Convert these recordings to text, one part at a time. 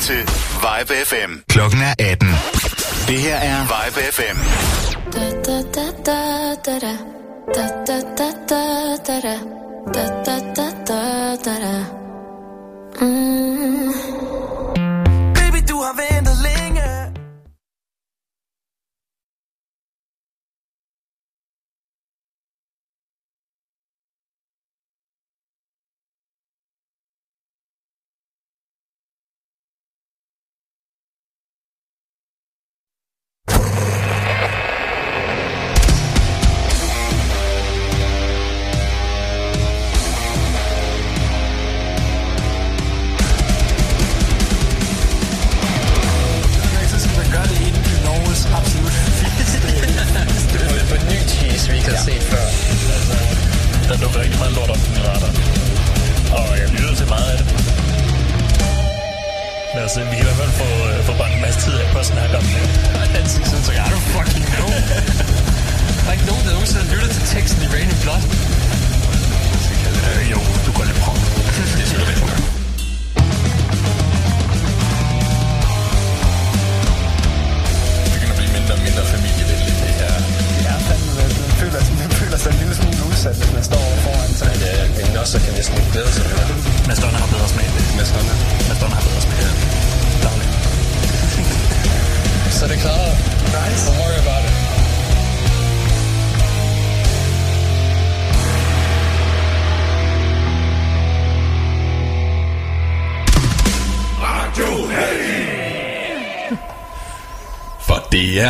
lytter til Vibe FM. Klokken er 18. Det her er Vibe FM. Mm.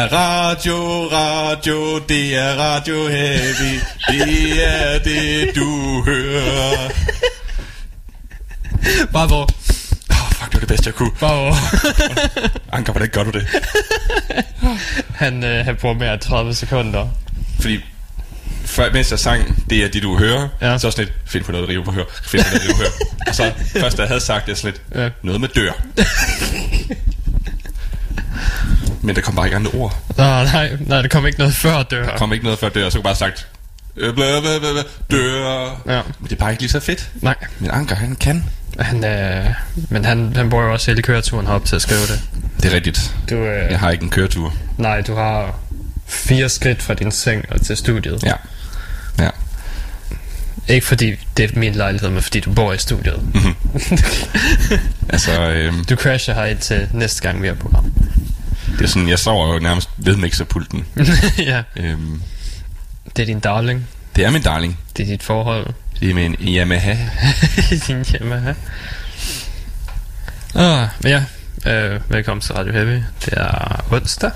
Er radio, radio, det er radio heavy. Det er det, du hører. Bravo. Åh, oh, fuck, det var det bedste, jeg kunne. Bravo. Anker, hvordan gør du det? han, øh, han bruger mere end 30 sekunder. Fordi før, mens jeg sang, det er det, du hører, Ja. så sådan lidt, find på noget, rive på hør, find på noget, rive på hør. Og så først, da jeg havde sagt det, sådan lidt, Ja. noget med dør. Men der kom bare ikke andre ord. Nå, nej, nej, der kom ikke noget før dør. Der kom ikke noget før dør, så kunne bare sagt, øh, bla, bla, bla, dør. Ja. Men det er bare ikke lige så fedt. Nej, Men Anker, han kan. han, øh, men han, han bruger jo også hele køreturen herop til at skrive det. Det er rigtigt. Du, øh, Jeg har ikke en køretur. Nej, du har fire skridt fra din seng og til studiet. Ja. Ja. Ikke fordi det er min lejlighed, men fordi du bor i studiet. Altså, øhm, Du crasher her til næste gang, vi har program. Det er sådan, jeg sover jo nærmest ved mixerpulten. ja, Øhm, det er din darling. det er min darling. Det er dit forhold. Det er med en Yamaha. din Yamaha. Ah, ja, øh, velkommen til Radio Heavy. Det er onsdag.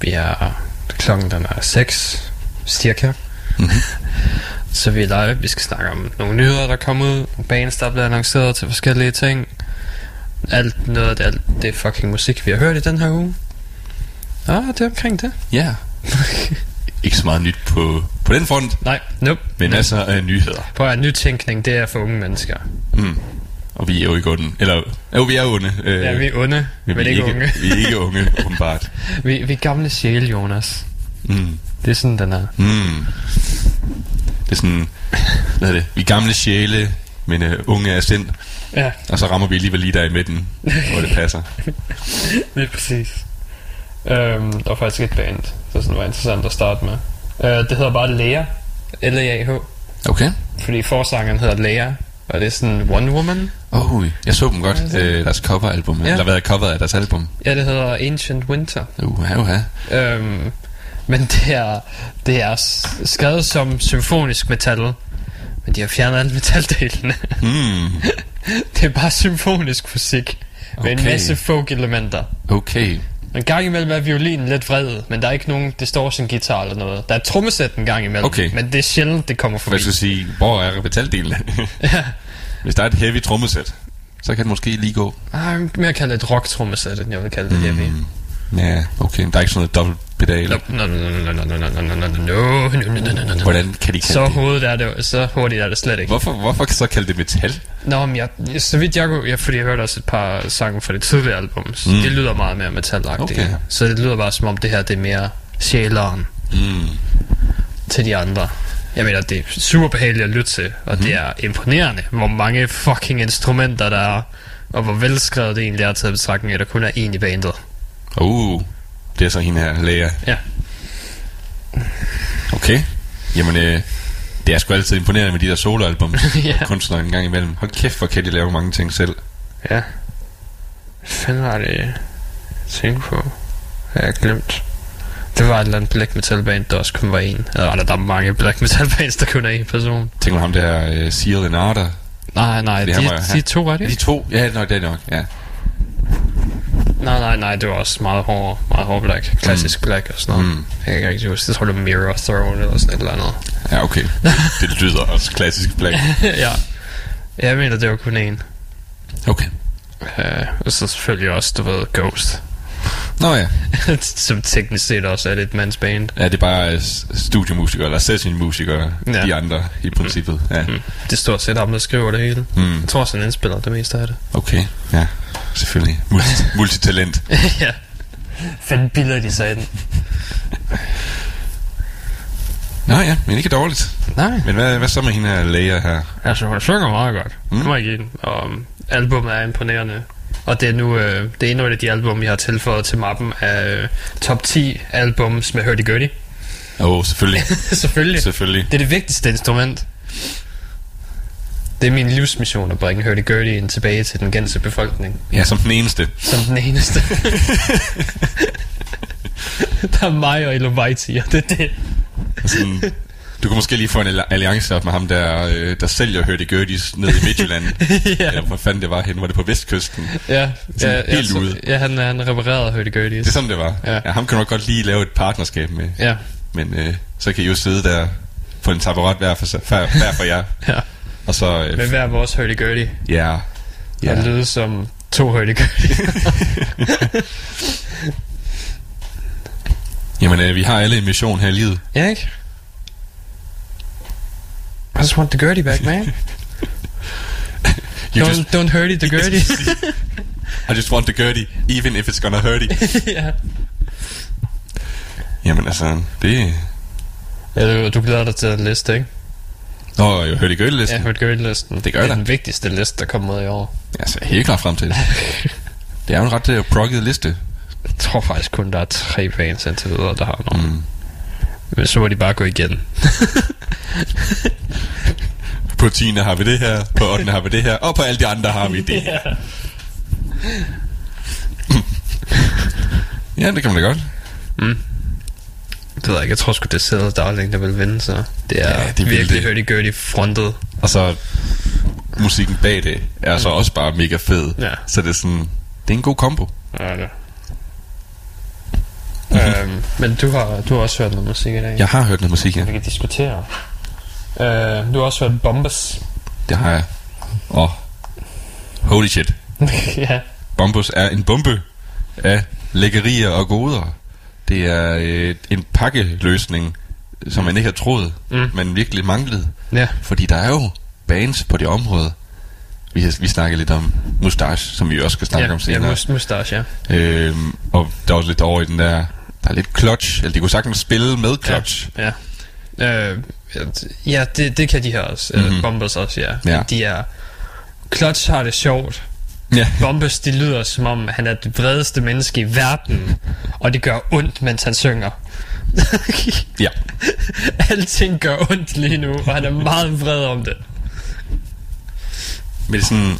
Vi er, klokken den er 6, cirka. Så vi er live. Vi skal snakke om nogle nyheder, der kommer ud. Nogle bands, der er blevet annonceret til forskellige ting. Alt noget af det, alt det fucking musik, vi har hørt i den her uge. Ah, det er omkring det. Ja. ikke så meget nyt på, på den front, Nej, nope. men masser af nyheder. Prøv at nytænkning, det er for unge mennesker. Mm. Og vi er jo ikke onde. Eller, jo, vi er onde. Øh, Ja, vi er onde, men, vi er ikke unge. vi er ikke unge, åbenbart. Vi, vi er gamle sjæle, Jonas. Mm. Det er sådan, den er. Mm. Det er sådan, hvad er det? Vi er gamle sjæle, men uh, unge af sind. Ja, Og så rammer vi alligevel lige der i midten, hvor det passer. lige præcis. Øhm, der var faktisk et band, så sådan var interessant at starte med. Øh, det hedder bare Lea. L-A-A-H. Okay. Fordi forsangeren hedder Lea. Og det er sådan One Woman. Oh, jeg så dem godt. Øh, deres coveralbum. Ja. Ja. Eller hvad er coveret af deres album? Ja, det hedder Ancient Winter. Uh, ja, uha. Øhm, men det er, det er skrevet som symfonisk metal. Men de har fjernet alle metaldelene. Mm, det er bare symfonisk musik. Med en Okay. masse folk-elementer. okay. En gang imellem er violinen lidt vred, men der er ikke nogen distortion guitar eller noget. Der er trommesæt en gang imellem, Okay. men det er sjældent, det kommer For forbi. jeg skulle sige, hvor er metaldelen? Ja. Hvis der er et heavy trommesæt, så kan det måske lige gå. Ah, mere kalde det et rock trommesæt, end jeg vil kalde det mm. heavy. Ja, okay. Der er ikke sådan noget dobbelt pedal. No, no, no, no, no, no, no, no, no, no, no. Hvordan kan de kalde Så, det? hovedet er det, så hurtigt er det slet ikke. Hvorfor, hvorfor så kalde det metal? Nå, men jeg, så vidt jeg kunne, ja, fordi jeg hørte også et par sange fra det tidligere album, så Mm. det lyder meget mere metalagtigt. Okay. Så det lyder bare som om det her, det er mere sjæleren Mm. til de andre. Jeg mener, det er super behageligt at lytte til, og mm. det er imponerende, hvor mange fucking instrumenter der er. Og hvor velskrevet det egentlig er taget betragtning, at der kun er en i bandet. Uh, det er så hende her, Lea. Ja. Okay. Jamen, øh, det er sgu altid imponerende med de der soloalbum, Ja. kunstnere en gang imellem. Hold kæft, hvor kan de lave mange ting selv. Ja. Hvad fanden var det, jeg tænkte på? Jeg har glemt. Det var et eller andet black metal band, der også kun var en. Eller der er mange black metal bands, der kun er en person. Tænk mig ham der, øh, Seal and Arter. Nej, nej, Det de, have. de to var det De to? Ja, nok, det er nok, ja. Nej, nej, nej, det var også meget hård, meget hård black. Klassisk mm. black og sådan noget. Mm. Jeg kan ikke rigtig huske. Det tror jeg, det var Mirror Throne eller sådan et eller andet. Ja, okay. Det, det lyder også klassisk black. ja. Jeg mener, det var kun en. Okay. Uh, og så selvfølgelig også, du ved, Ghost. Nå ja. Som teknisk set også er det et mands band. Ja, det er bare øh, studiemusikere, eller sessionmusikere, Ja. de andre i princippet. Ja. Mm. Det stort set ham, der skriver det hele. Mm. Jeg tror også, han indspiller det meste af det. Okay, ja. Selvfølgelig. Multi- multitalent. ja. Fanden billeder de sig i den. Nå ja, men ikke dårligt. Nej. Men hvad, hvad så med hende her Leia her? Altså, hun synger meget godt. Mm. Mm. Det må jeg give den. Og um, albumet er imponerende. Og det er nu øh, det er et af de album, vi har tilføjet til mappen af øh, top 10 albums med Hurdy Gurdy. Åh, oh, selvfølgelig. Selvfølgelig. selvfølgelig. Det er det vigtigste instrument. Det er min livsmission at bringe Hurdy ind tilbage til den gængse befolkning. Ja, som den eneste. Som den eneste. der er mig og Elovite, og det er det. Sådan, du kan måske lige få en alli- alliance op med ham, der, øh, der sælger Hurdy Gurdy's nede i Midtjylland. ja. Eller hvor fanden det var henne? Var det på Vestkysten? Ja, Sådan ja, helt ja, ude. Ja, han, han reparerede Hurdy Gurdy. Det er sådan, det var. Ja. ja ham kan du nok godt lige lave et partnerskab med. Ja, Men øh, så kan I jo sidde der på en taburet hver for, hver, hver for jer. ja. Og så... Øh, Med hver vores Hurdy Gurdy. ja. Ja. Og lyde som to Hurdy Gurdy. Jamen, øh, vi har alle en mission her i livet. ja, ikke? I just want the Gurdy back, man. You don't, just, don't hurty the Gurdy. I just want the Gurdy, even if it's gonna hurt it. ja. Jamen altså, det... ja du, du glæder dig til den liste, ikke? Nå, jeg hørte i Ja, Gurdy-listen. Hurdy Gurdy-listen. Det gør det er der. den vigtigste liste, der kommer ud i år. Jeg ser helt klart frem til det. Det er jo en ret uh, progget liste. Jeg tror faktisk kun, der er tre fans indtil videre, der har nogen. Mm. Men så må de bare gå igen. På 10. har vi det her, på 8. har vi det her, og på alle de andre har vi det. ja. Ja, det kan man da godt. Det ved jeg ikke, jeg tror sgu, det er Sæder Darling, der vil vinde, så det er, Ja, det virkelig det. hurdy-gurdy frontet. Og så musikken bag det er så også bare mega fed. Ja. Så det er sådan, det er en god kombo. Ja, det. Øhm, men du har, du har også hørt noget musik i dag. Jeg har hørt noget musik, ja. Vi kan diskutere. Øh, du har også hørt Bombas. Det har jeg. Oh, holy shit. ja. Bombus er en bombe af lækkerier og goder. Det er øh, en pakkeløsning, som man ikke har troet, Mm. men virkelig manglede. Ja. Fordi der er jo bands på det område. Vi, har, vi snakker lidt om Mustache, som vi også skal snakke ja, om ja, senere. mus- mustache, ja. øhm, og der er også lidt over i den der... Der er lidt clutch, eller de kunne sagtens spille med clutch. Ja. ja. Øh, ja, det, det kan de her også. Mm-hmm. Mhm. Bombas også, ja. Ja. De er... Clutch har det sjovt. Ja. Bombas, det lyder som om, han er det vredeste menneske i verden. og det gør ondt, mens han synger. ja. Alting gør ondt lige nu, og han er meget vred om det. Men det er sådan...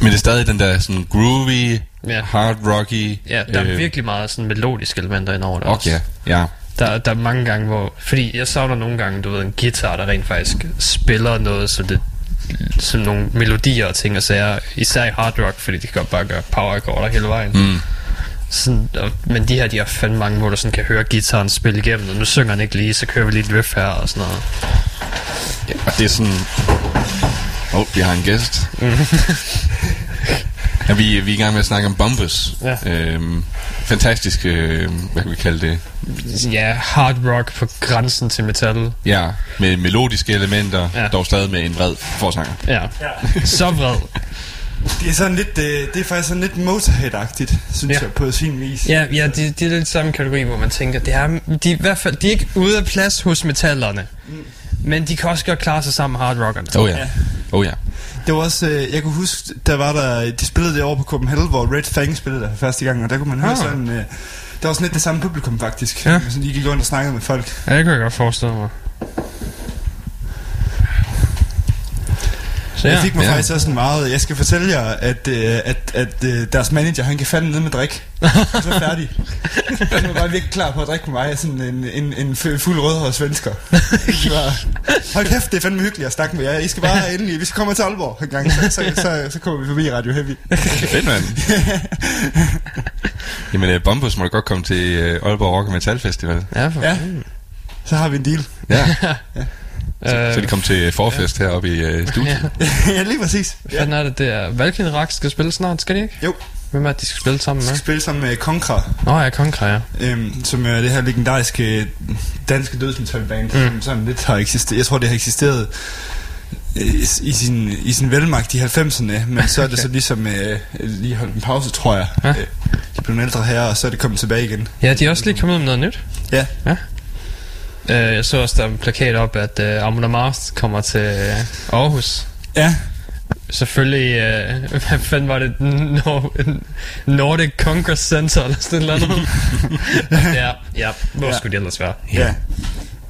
Men det er stadig den der sådan groovy, Ja. hard rocky... Ja, der er virkelig meget sådan melodiske elementer indover det Okay, også. ja. Der, der er mange gange, hvor... Fordi jeg savner nogle gange, du ved, en guitar, der rent faktisk spiller noget, så det som nogle melodier og ting og sager, især i hard rock, fordi de kan godt bare gøre power akkorder hele vejen. Mm. Sådan, og, men de her, de har fandme mange, hvor du sådan kan høre gitaren spille igennem, og nu synger han ikke lige, så kører vi lige et riff her og sådan noget. Ja, og det er sådan... Åh, oh, vi har en gæst. ja, vi, vi er i gang med at snakke om Bombus. Ja. Øhm, fantastisk, øh, hvad kan vi kalde det? Ja, hard rock på grænsen til metal. Ja, med melodiske elementer, Ja. ja. dog stadig med en vred forsanger. Ja, så vred. Det er sådan lidt, øh, det er faktisk sådan lidt Motorhead-agtigt, synes Ja. jeg, på sin vis. Ja, ja de, de er lidt samme kategori, hvor man tænker, det er, de, er i hvert fald, de er ikke ude af plads hos metallerne. Men de kan også godt klare sig sammen med hard rockerne. Oh ja. Oh ja. Det var også, øh, jeg kunne huske, der var der, de spillede det over på Copenhagen, hvor Red Fang spillede der første gang, og der kunne man høre Ah. sådan, øh, der var sådan lidt det samme publikum faktisk. Ja. Sådan, de gik rundt og snakkede med folk. Ja, det kan jeg godt forestille mig. Så Ja. ja, Jeg fik mig Ja. ja. faktisk også en meget, jeg skal fortælle jer, at, øh, at, at øh, deres manager, han kan fandme ned med drik. Så færdig. Han var bare virkelig klar på at drikke med mig, sådan en, en, en fu- fuld rødhåret svensker. Det var, hold kæft, det er fandme hyggeligt at snakke med jer. I skal bare endelig, vi skal komme til Aalborg en gang, så, så, så, så kommer vi forbi Radio Heavy. Fedt, mand. Jamen, uh, Bombus må da godt komme til uh, Aalborg Rock Metal Festival. ja, for Ja, så har vi en deal. Ja, Øh, så de kom til forfest heroppe i uh, studiet. ja, lige præcis. Hvad fanden er det, er Valkyrie Rack skal spille snart, skal de ikke? Jo, Hvem er det, de skal spille sammen med? skal spille sammen med Konkra, Nå ja, Konkra, ja. øhm, som er det her legendariske danske dødsmetalband, mm. som sådan lidt har eksisteret. Jeg tror, det har eksisteret øh, i sin, i sin velmagt i 90'erne, men så er det så ligesom øh, lige holdt en pause, tror jeg. Ja. Øh, de blev ældre her, og så er det kommet tilbage igen. Ja, de er også lige kommet ud med noget nyt. Ja, Øh, jeg så også, der er en plakat op, at øh, Amon Mars kommer til øh, Aarhus. ja, Selvfølgelig, øh, hvad fanden var det? Nor- Nordic Congress Center, eller sådan noget ja, ja, hvor Ja. skulle det ellers være? ja.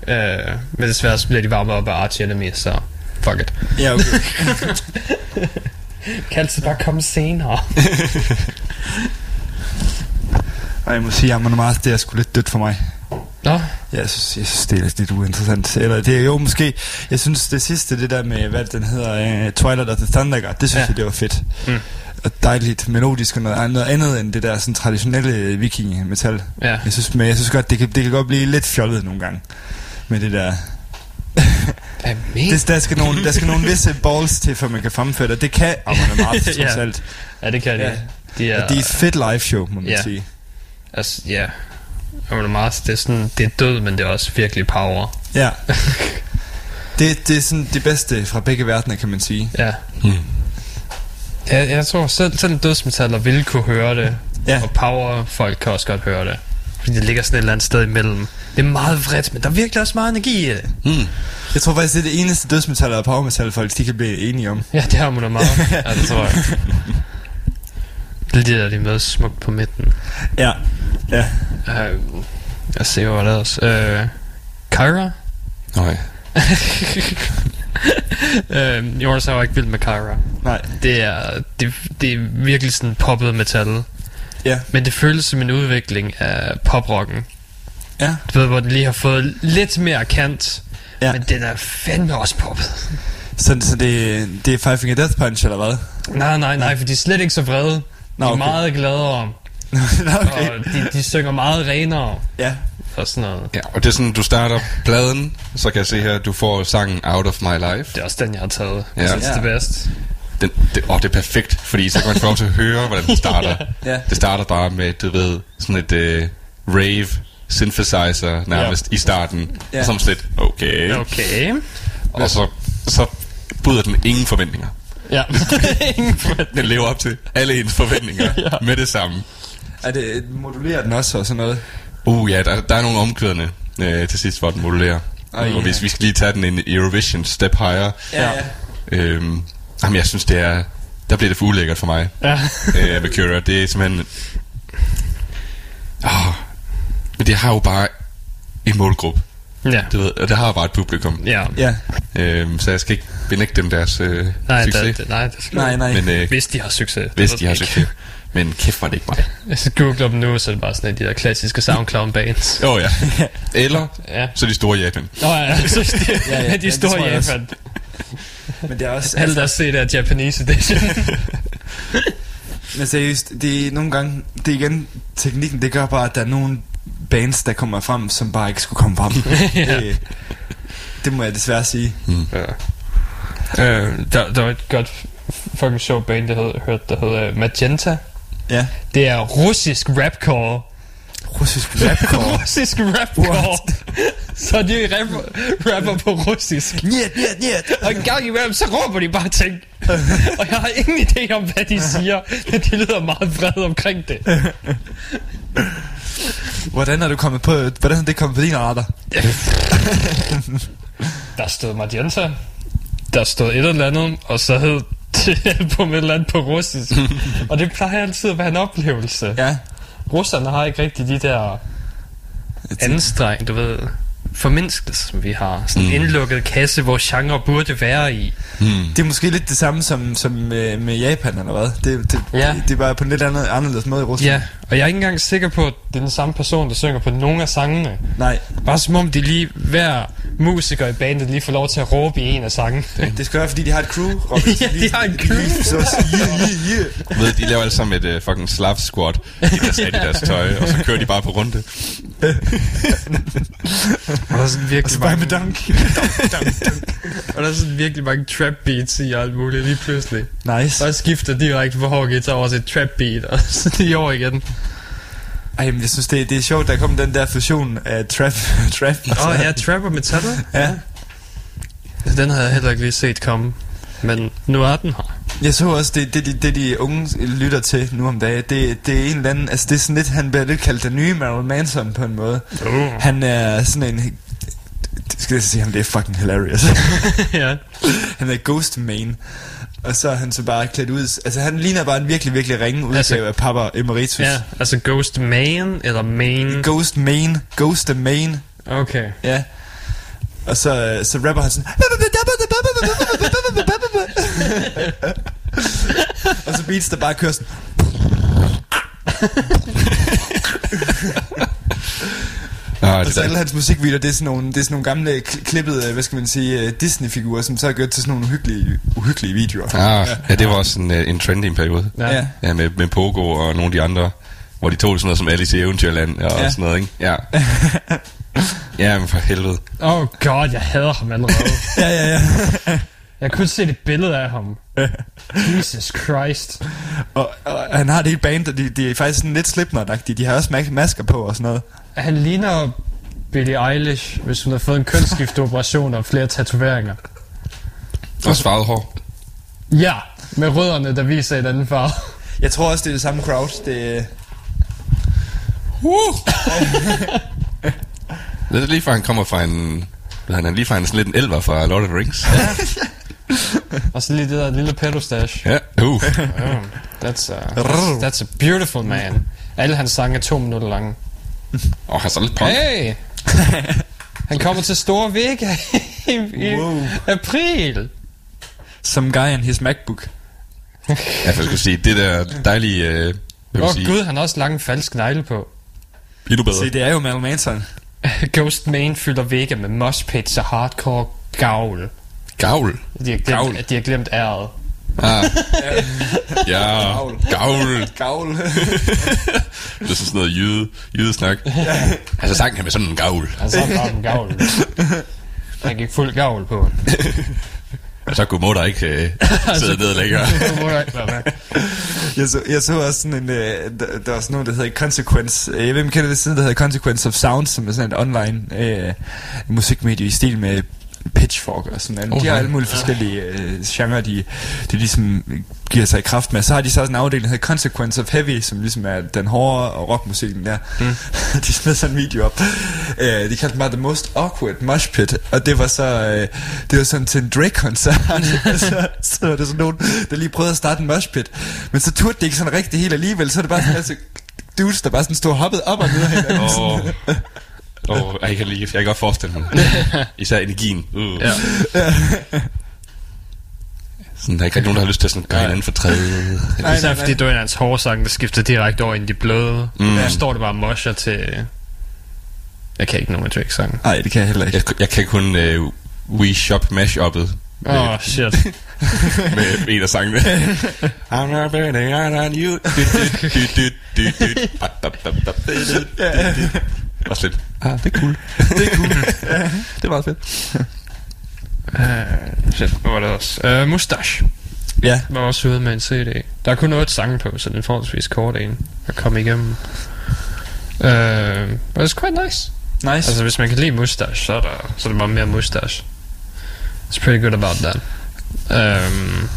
Øh, men desværre så bliver de varmet op af Arch Enemy, så fuck it. Ja, okay. Kan altid bare komme senere. Og jeg må sige, at Mars, det er sgu lidt dødt for mig. Nå, Ja, jeg synes, jeg synes det er lidt uinteressant. Eller det er jo måske... Jeg synes, det sidste, det der med, hvad den hedder, uh, Twilight of the Thunder God, det synes Ja. jeg, det var fedt. Mm. Og dejligt melodisk og noget andet, noget andet end det der sådan traditionelle viking-metal. ja. Jeg synes, men jeg synes godt, det kan, det kan godt blive lidt fjollet nogle gange. Med det der... Det, der, skal nogle, der skal nogle visse balls til, for man kan fremføre det. Det kan Amon Mars, trods Ja. alt. Ja, det kan de. Ja. De er, Og det er et fedt live show, må man Ja. sige. altså, ja. Amon Mars, det er sådan, det er død, men det er også virkelig power. Ja. det, det er sådan det bedste fra begge verdener, kan man sige. Ja. Hmm. Jeg, jeg tror selv, selv en dødsmetaller ville kunne høre det. Ja. Og power folk kan også godt høre det. Fordi det ligger sådan et eller andet sted imellem. Det er meget vredt, men der er virkelig også meget energi i det. Hmm. Jeg tror faktisk, det er det eneste dødsmetaller og powermetal folk, de kan blive enige om. Ja, det har man meget. ja, det tror jeg. Det er de med smukt på midten. Ja. Ja. Uh, jeg ser hvad der ellers. Uh, Kyra? Nej. uh, Jonas er jo ikke vild med Kyra. Nej. Det er, det, det er virkelig sådan poppet metal. Ja. Men det føles som en udvikling af poprocken. Ja. Du ved, hvor den lige har fået lidt mere kant. Ja. Men den er fandme også poppet. Så, så det, det er Five Finger Death Punch, eller hvad? Nej, nej, nej, for de er slet ikke så vrede. De Nå, er okay. meget gladere. Nå, okay. Og de, de synger meget renere. Ja. Og sådan noget. Ja, og det er sådan, du starter pladen, så kan jeg se her, at du får sangen Out of My Life. Det er også den, jeg har taget. Ja. Jeg synes, Ja. det er bedst. Den, det, åh, det er perfekt, fordi så kan man få lov til at høre, hvordan den starter. Ja. Det starter bare med, du ved, sådan et uh, rave synthesizer nærmest i starten. Ja. Og så er man sådan lidt, okay. Okay. Og så, så bryder den ingen forventninger. Ja. Den lever op til alle ens forventninger Ja. med det samme. Er det, modulerer den også og sådan noget? Uh ja, der, der er nogle omkvædende øh, til sidst, hvor den modulerer. Ej, og ja. hvis vi skal lige tage den en Eurovision step higher, Ja. øhm, jamen jeg synes det er, der bliver det for ulækkert for mig. Ja. øh, med Cura, det er simpelthen... Oh, men det har jo bare en målgruppe, Ja. du ved, og det har bare et publikum. Ja. Ja. Øhm, så jeg skal ikke benægte dem deres øh, Nej, succes, det, nej, det skal Nej, nej. men øh, Hvis de har succes. hvis de har ikke. succes. Men kæft var det ikke mig. Hvis jeg googler dem nu, så er det bare sådan de der klassiske SoundCloud bands. Åh oh, ja. Eller Ja. så de store i Japan. Nå ja, så de, Ja, ja, de store også. Japan. Men det er også... Alle der ser der Japanese edition. Men seriøst, det er nogle gange... Det er igen... Teknikken, det gør bare, at der er nogle bands, der kommer frem, som bare ikke skulle komme frem. Ja. det, det må jeg desværre sige. ja. øh, der, der var et godt fucking sjovt band, der hed, hørte, der hed uh, Magenta. Ja. Det er russisk rapcore. Russisk rapcore. russisk rapcore. så de rapper, rapper på russisk. Njet, njet, njet. Og en gang imellem, så råber de bare ting. og jeg har ingen idé om, hvad de siger, men de lyder meget vrede omkring det. Hvordan er du kommet på... Hvordan er det kommet på din radar? Der stod Magenta. der stod et eller andet, og så hed det album et eller andet på russisk. og det plejer altid at være en oplevelse. Ja. Russerne har ikke rigtig de der anstreng, du ved, formindskelse, som vi har. Sådan en Mm. indlukket kasse, hvor genre burde være i. Hmm. Det er måske lidt det samme som, som med, med Japan, eller hvad? Det, det, Ja. det, det er bare på en lidt andet, anderledes måde i Rusland. Ja, og jeg er ikke engang sikker på, at det er den samme person, der synger på nogle af sangene. Nej, Bare som om de lige, hver musiker i bandet lige får lov til at råbe i en af sangene. det skal være, fordi de har et crew. Robin. Ja, de har en crew. Lige Så yeah, yeah, yeah. Ved, de laver alle sammen et uh, fucking slav squat i deres Adidas tøj, og så kører de bare på runde. Og der er sådan Og virkelig så bare mange, med dunk. og der er sådan virkelig mange trap beats i alt muligt lige pludselig. Nice. Så skifter direkte fra hård guitar over til et trap beat, og så lige over igen. Ej, jeg synes, det, det er sjovt, der kom den der fusion af trap. trap Åh oh, ja, trap og metal. ja. Den havde jeg heller ikke lige set komme. Men nu er den her. Jeg så også, det, det, det, det de unge lytter til nu om dagen, det, det er en eller anden, altså det er sådan lidt, han bliver lidt kaldt den nye Marilyn Manson på en måde. Uh. Han er sådan en, skal jeg sige ham, det er fucking hilarious. ja. han er Ghost Main. Og så er han så bare klædt ud, altså han ligner bare en virkelig, virkelig ringe udgave Altså- altså, af Papa Emeritus. Ja, altså Ghost Man eller Main. Ghost Main, Ghost Main, Okay. ja. Og så, så rapper han sådan Og så beats der bare kører sådan Ah, Og det så alle hans musikvideoer, det er sådan nogle, det er sådan nogle gamle kl- klippede, øh, hvad skal man sige, øh, Disney-figurer, som så er gjort til sådan nogle uhyggelige, uhyggelige videoer. ah, ja, det var også en, uh, en trending periode. Ja. Ja. Ja, med, med Pogo og nogle af de andre, hvor de tog sådan noget som Alice i Eventyrland og Ja. sådan noget, ikke? Ja. ja, men for helvede. Oh god, jeg hader ham allerede. ja, ja, ja. jeg kunne se et billede af ham. Jesus Christ. Og, og han har det hele band, og de, de er faktisk sådan lidt slipknot. De har også ma- masker på og sådan noget. Han ligner Billie Eilish, hvis hun har fået en kønsskifteoperation og flere tatoveringer. Også farvet hår. Ja, med rødderne, der viser et andet farve. Jeg tror også, det er det samme crowd. Det, Det er lige fra, han kommer fra en... Han er lige fra en sådan lidt en elver fra Lord of the Rings. Og så lige det der lille pedostash. Ja, uh. Oh, that's, a, that's, that's a beautiful man. Alle hans sange er to minutter lange. Og han er så lidt punk. Hey! Han kommer til Store Vega i, i Wow. april. Some guy in his MacBook. Ja, for jeg skulle sige, det der dejlige... Øh, Åh oh, sige? gud, han har også lange falsk negle på. Endnu bedre. Se, det er jo Marilyn Manson. Ghost Main fylder Vega med moshpits og hardcore gavl. Gavl. De har Gavl. glemt, de har glemt æret. Ah. ja, gavl. Gavl. Det er sådan noget jyde, jydesnak. altså sang han med sådan en gavl. Han sagde bare en gavl. Han gik fuld gavl på. Og så kunne mor der ikke øh, sidde ned længere. Jeg så, jeg så også sådan en, øh, der, der var sådan noget, der hedder Consequence. Øh, Jeg ved ikke, om I kender det siden, der hedder Consequence of Sound, som er sådan et online øh, musikmedie i stil med Pitchfork og sådan noget. De har alle mulige forskellige øh, genrer, de, de ligesom giver sig i kraft med. Så har de så også en afdeling, der hedder Consequence of Heavy, som ligesom er den hårde og rockmusikken der. Mm. de smed sådan en video op. Øh, de kaldte bare The Most Awkward Mosh Pit, og det var så øh, det var sådan til en Drake-koncert. så, så var det sådan nogen, der lige prøvede at starte en mosh pit. Men så turde det ikke sådan rigtig helt alligevel, så er det bare sådan en masse dudes, der bare sådan stod hoppet op og ned af hinanden. Oh, oh, jeg kan lige, jeg kan godt forestille mig. Især energien. Uh. Ja. Sådan, der er ikke rigtig nogen, der har lyst til at sådan, gøre hinanden for træde. Nej, Især fordi du er hans hårde sang, der skifter direkte over i de bløde. Mm. Der står det bare mosher til... Jeg kan ikke nogen af sangen. Nej, det kan jeg heller ikke. Jeg, jeg kan kun uh, We Shop Mash-uppet Åh, oh, shit. med en af sangene. I'm not betting on you. Også lidt. Ah, det er cool. det er cool. det er meget fedt. Uh, shit, hvad var det også? Uh, Mustache Ja. var også ude med en CD. Der er kun otte sange på, så den er forholdsvis kort en at komme igennem. Uh, but it's quite nice. Nice. Altså, hvis man kan lide Mustache, så er, der, så er det bare mere Mustache. It's pretty good about that. Um,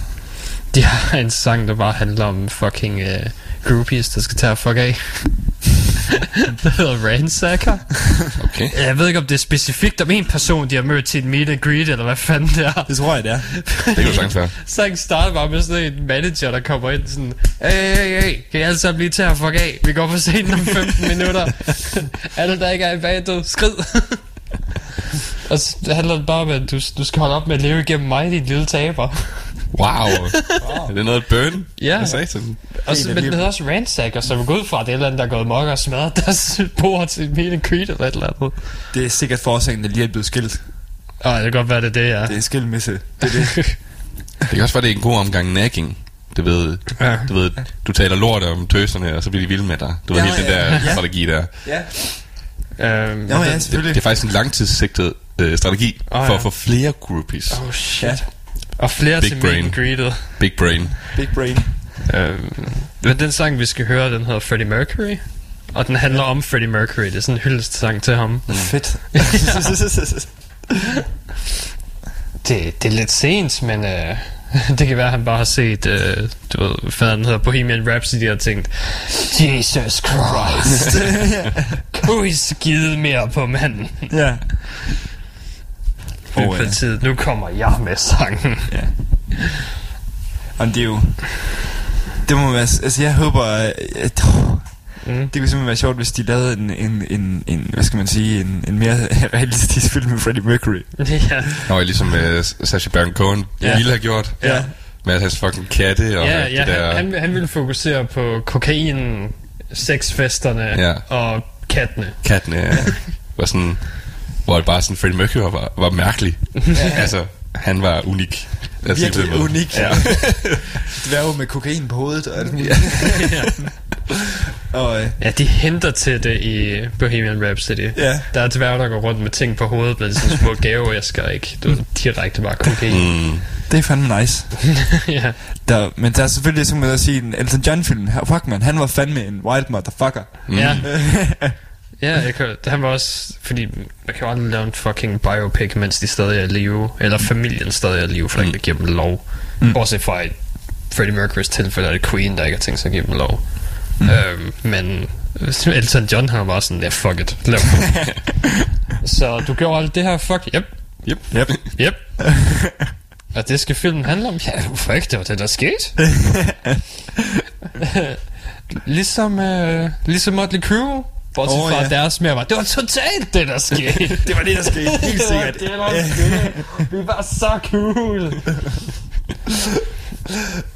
de har en sang, der bare handler om fucking uh, groupies, der skal tage og fuck af. der hedder Ransacker. Okay. Jeg ved ikke, om det er specifikt om en person, de har mødt til en meet and greet, eller hvad fanden det er. Det tror jeg, det er. Det kan du sagtens være. Sangen starter bare med sådan en manager, der kommer ind sådan, hey, hey, hey, kan I alle sammen lige tage og fuck af? Vi går på scenen om 15 minutter. alle, der ikke er i bandet, skrid. og så handler det bare om, at du, du skal holde op med at leve igennem mig, din lille taber. Wow. Er det noget burn? Ja. Hvad sagde sådan? Og så, men det hedder også Ransacker, så vi går ud fra, at det er et eller andet, der er gået mok og smadret deres bord til and greet eller et eller andet. Det er sikkert forsagen, der lige er blevet skilt. Åh, det kan godt være, det er det, ja. Det er skilmisse. Det er det. Det kan også være, det er en god omgang nagging. Du ved, Ja. du ved, du taler lort om tøserne, og så bliver de vilde med dig. Du ved, Ja, helt den ja, der ja. strategi der. ja. Øhm, Nå ja, Det, selvfølgelig. det er faktisk en langtidssigtet øh, strategi Åh, for ja. at få flere groupies. Oh shit. Ja. Og flere Big til brain. greetet. Big brain. Big brain. Øhm, men den sang, vi skal høre, den hedder Freddie Mercury. Og den handler om Freddie Mercury. Det er sådan en hyldestsang til ham. Fedt. Det, det er lidt sent, men øh, det kan være, at han bare har set, øh, du ved, den hedder, Bohemian Rhapsody og tænkt, Jesus Christ, kunne I skide mere på manden? ja. Oh, Åh, ja. tid, nu kommer jeg med sangen. Ja. Og det er jo... Det må være... Altså, jeg håber... At, at, Mm. Det kunne simpelthen være sjovt, hvis de lavede en, en, en, en hvad skal man sige, en, en mere realistisk film med Freddie Mercury. ja. Og ligesom øh, Sacha Baron Cohen Ja. ville have gjort. Ja. Med hans fucking katte og ja, det ja der... han, han, han ville fokusere på kokainen, sexfesterne Ja. og kattene. kattene ja. var sådan... Hvor det bare sådan, Freddie Mercury var, var mærkelig. altså, han var unik. Lad sige på Virkelig måde. unik. Ja. Dværge med kokain på hovedet og alt muligt. og, øh, Ja, de henter til det i Bohemian Rhapsody. Ja. Der er dværge, der går rundt med ting på hovedet, med sådan små gaveæsker, ikke? Du ved, direkte bare kokain. Mm. det er fandme nice. ja. Der, men der er selvfølgelig som at sige en Elton John film. Her, fuck man, han var fandme en wild motherfucker. Mm. Ja. Ja, jeg kan, han var også... Fordi man kan jo aldrig lave en fucking biopic, mens de stadig er i live. Eller familien stadig er i live, for mm. ikke at give dem lov. Mm. Bortset fra i Freddie Mercurys tilfælde, er det Queen, der ikke har tænkt sig at give dem lov. Mm. Øhm, men Elton John, han var bare sådan, ja, fuck it, lav. Så du gjorde alt det her, fuck, yep, Yep. Yep. yep. Og det skal filmen handle om? Ja, hvorfor ikke? Det var det, der skete. ligesom, øh, ligesom Motley Crue. Bortset oh, fra ja. ja. deres mere var, det var totalt det, der skete. Det var det, der skete. Helt sikkert. det var det, der skete. Vi var så cool.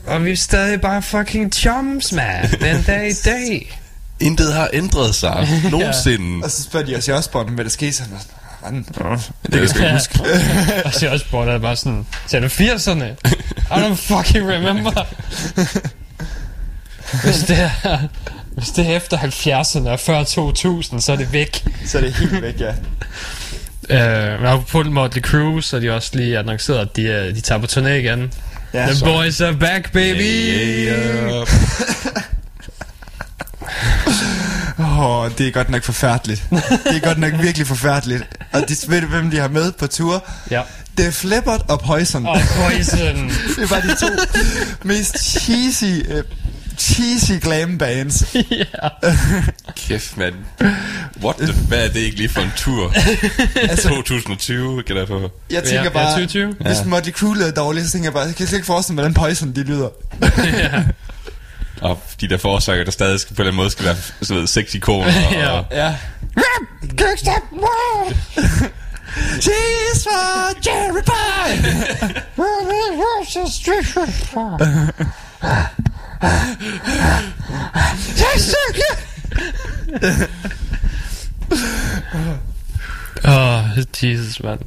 Og vi er stadig bare fucking chums, man. Den dag i dag. Intet har ændret sig nogensinde. Og så spørger de os i Osborne, hvad der skete. Så han sådan, det kan jeg sgu ikke Ja. huske. Og så også bare der bare sådan, du 80'erne? I don't fucking remember. Hvis det er, hvis det er efter 70'erne og før 2000, så er det væk. Så er det helt væk, ja. Uh, men på Motley Crue, så de også lige annonceret, at de, uh, de tager på turné igen. ja The så- boys are back, baby! Yeah. Åh, oh, det er godt nok forfærdeligt. Det er godt nok virkelig forfærdeligt. Og de, ved du, hvem de har med på tur? Ja. Det er Flippert og Poison. Og Poison. Det bare de to mest cheesy, uh, cheesy glam bands. ja. Kæft, mand. What the... Hvad er det ikke lige for en tur? Altså, 2020, kan jeg få. jeg tænker Ja, bare, ja, 2020. hvis Motley Crue lyder dårligt, så tænker jeg bare, jeg kan slet ikke forestille mig, hvordan Poison de lyder. ja. Og de der forsanger, der stadig skal, på en eller anden måde skal være så ved, sexikoner. Ja. Og, Ja. Cheese for Jerry Pie! Åh, oh, Jesus, mand.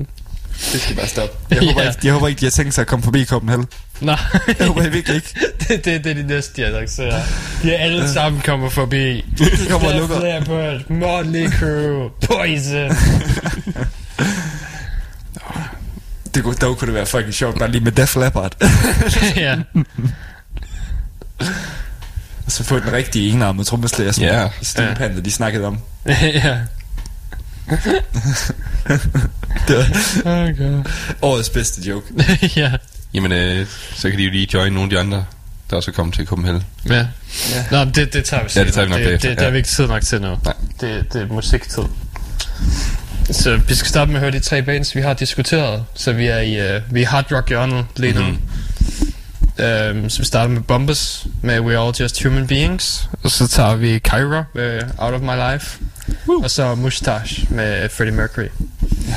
Det skal bare stoppe. Jeg håber, Ja. ikke, jeg håber ikke, de har tænkt sig at komme forbi Copenhagen. Nej. Jeg håber jeg virkelig ikke. det, det, det er de næste, de annoncerer. De er alle sammen kommer forbi. De kommer og lukker. Leppard, Motley Crue, Poison. Det kunne, dog kunne det være fucking sjovt, bare lige med Def Leppard. ja. Og så få den rigtige enarmede trommeslager, som yeah. Stempande, yeah. de snakkede om. ja. det var okay. årets bedste joke. ja. Jamen, øh, så kan de jo lige join nogle af de andre, der også er kommet til Copenhagen. Ja. ja. Nå, det, det tager vi Ja, det tager vi nok det, det, det, ja. er vi ikke tid nok til nu. Nej. Det, det er musiktid. Så vi skal starte med at høre de tre bands, vi har diskuteret. Så vi er i, øh, vi er Hard Rock Journal lige nu. Mm-hmm. Um, så vi starter med Bombas med We're All Just Human Beings. Og så tager vi Kyra med Out of My Life. Woo. Og så Mustache med Freddie Mercury. Yeah.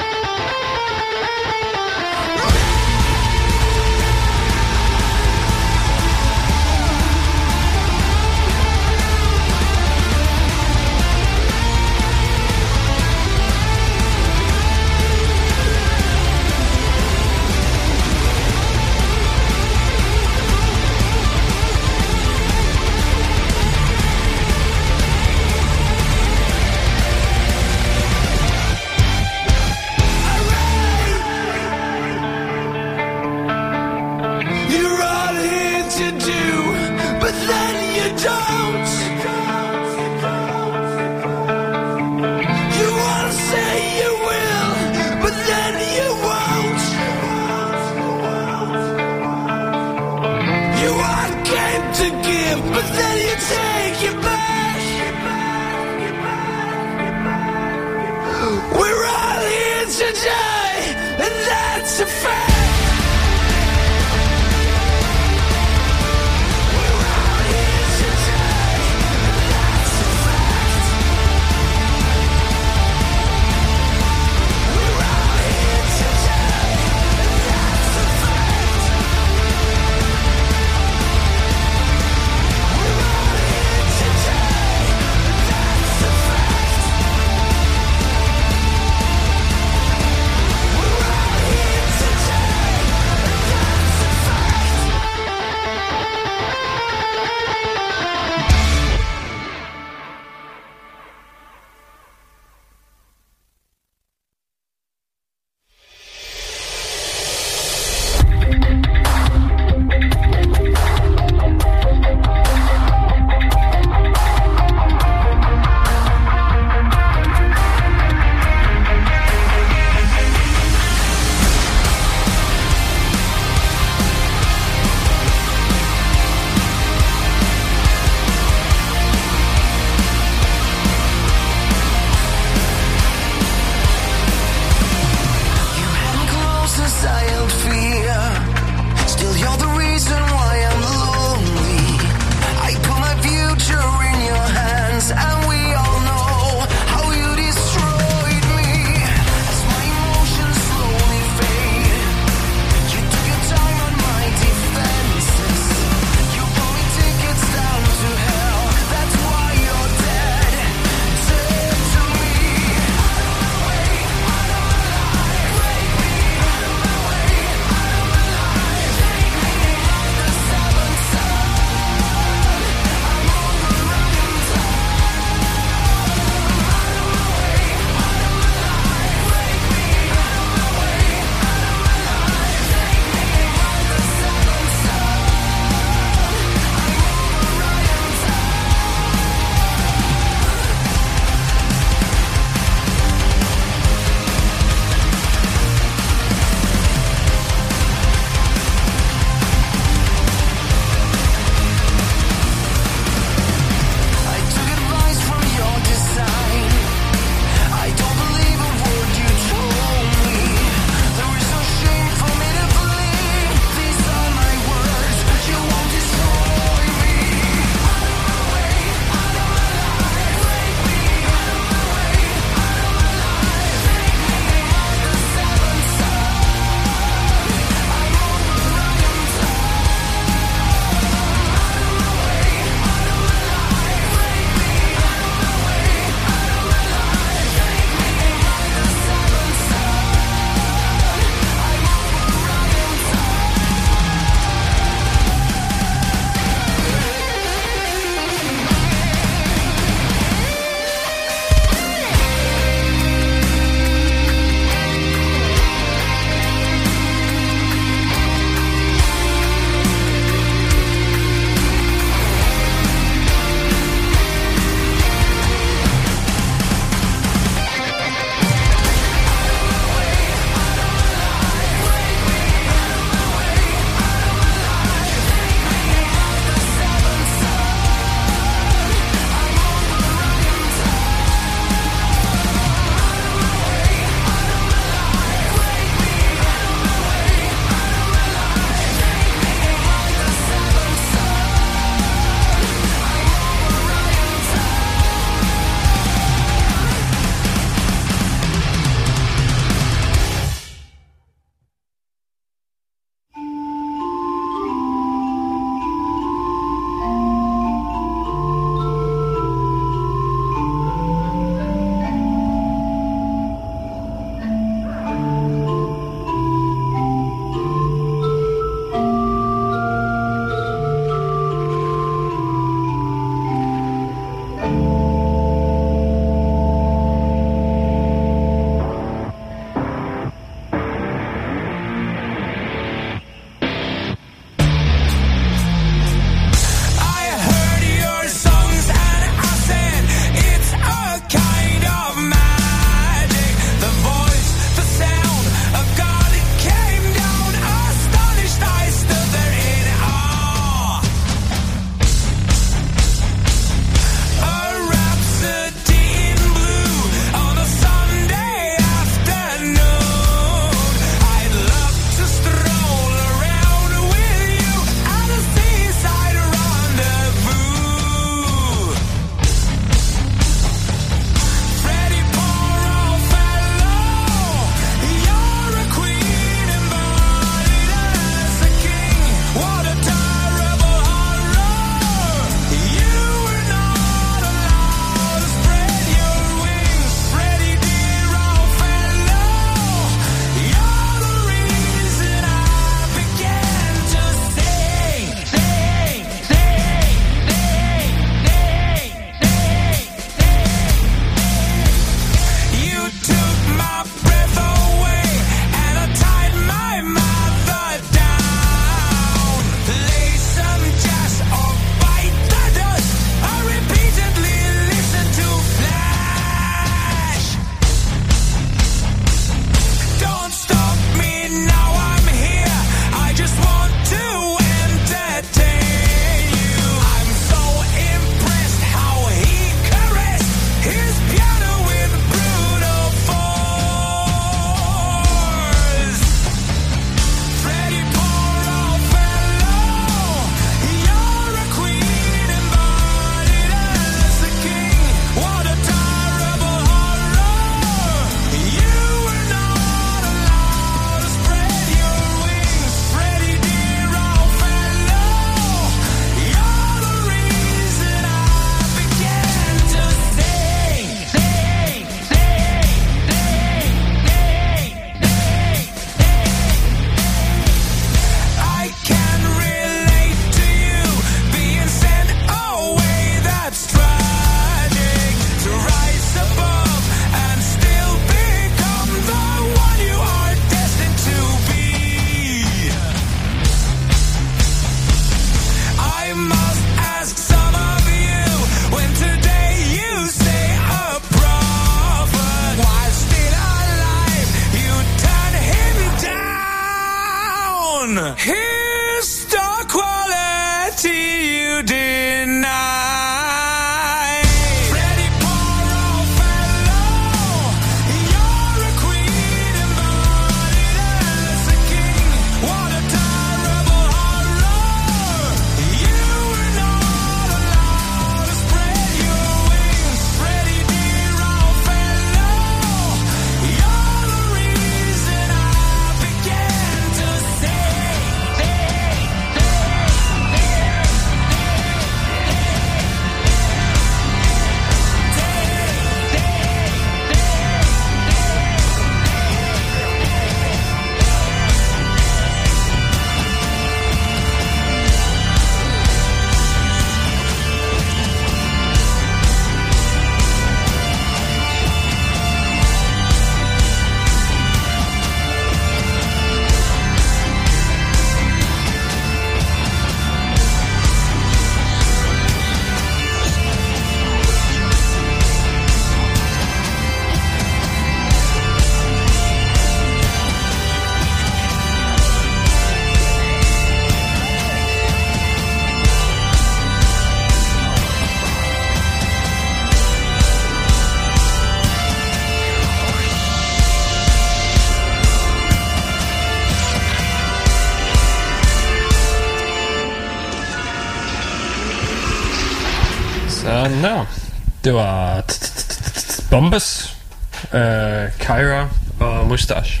Mustache.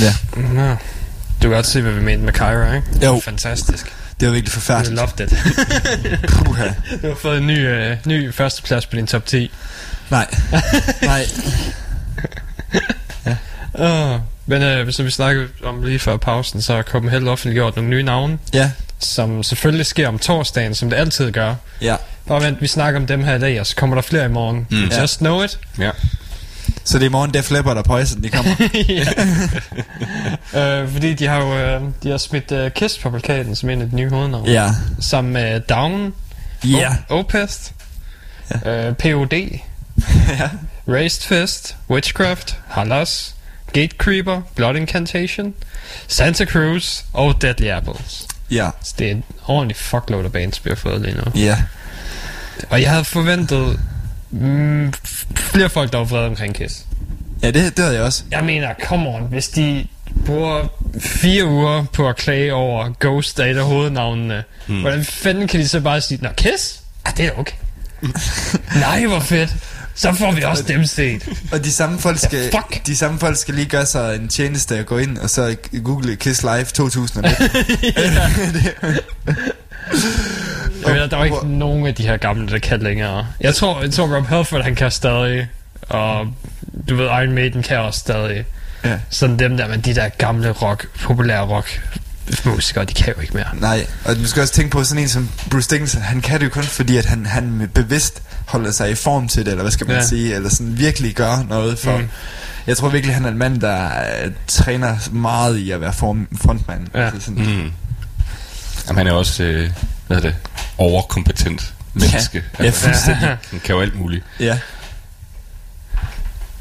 Ja. Nå. Du kan godt se, hvad vi mente med Kyra, ikke? Jo. Fantastisk. Det var virkelig I forfærdeligt. loved it. Puha. du har fået en ny, uh, ny førsteplads på din top 10. Nej. Nej. Uh, men uh, som vi snakkede om lige før pausen, så har Copenhagen offentliggjort nogle nye navne, Ja. som selvfølgelig sker om torsdagen, som det altid gør. Ja. Bare vent, vi snakker om dem her i dag, og så kommer der flere i morgen. Mm. Ja. Just know it. Ja. Så det er i morgen Def Leppard og Poison, de kommer. uh, fordi de har jo uh, de har smidt uh, Kiss på plakaten som en af de nye hovednavne. ja. Sammen med Down, Ja. O- Opest, ja. uh, POD, ja. Raised Fist, Witchcraft, Halas, Gatecreeper, Blood Incantation, Santa Cruz og Deadly Apples. Ja. Så det er en ordentlig fuckload af bands, vi har fået lige nu. Ja. Og jeg havde forventet mm, flere folk, der var vrede omkring Kiss. Ja, det, det havde jeg også. Jeg mener, come on, hvis de bruger fire uger på at klage over Ghost af et af hovednavnene, hmm. hvordan fanden kan de så bare sige, Nå, Kiss? Ja, det er okay. Nej, hvor fedt. Så får vi også dem set. Og de samme folk skal, Ja, de samme folk skal lige gøre sig en tjeneste at gå ind og så google Kiss Live 2001. Jeg mener, der er ikke nogen af de her gamle, der kan længere. Jeg tror, jeg tror Rob Halford, han kan stadig. Og du ved, Iron Maiden kan også stadig. Ja. Sådan dem der, men de der gamle rock, populære rock musikere, de kan jo ikke mere. Nej, og du skal også tænke på sådan en som Bruce Dickinson, han kan det jo kun fordi, at han, han bevidst holder sig i form til det, eller hvad skal man Ja. sige, eller sådan virkelig gør noget for... Mm. Jeg tror virkelig, han er en mand, der uh, træner meget i at være form, frontmand. Ja. Altså sådan, Mm. Jamen, han er også, øh, hvad hedder det, overkompetent menneske. Ja, fuldstændig. Han kan jo alt muligt. ja.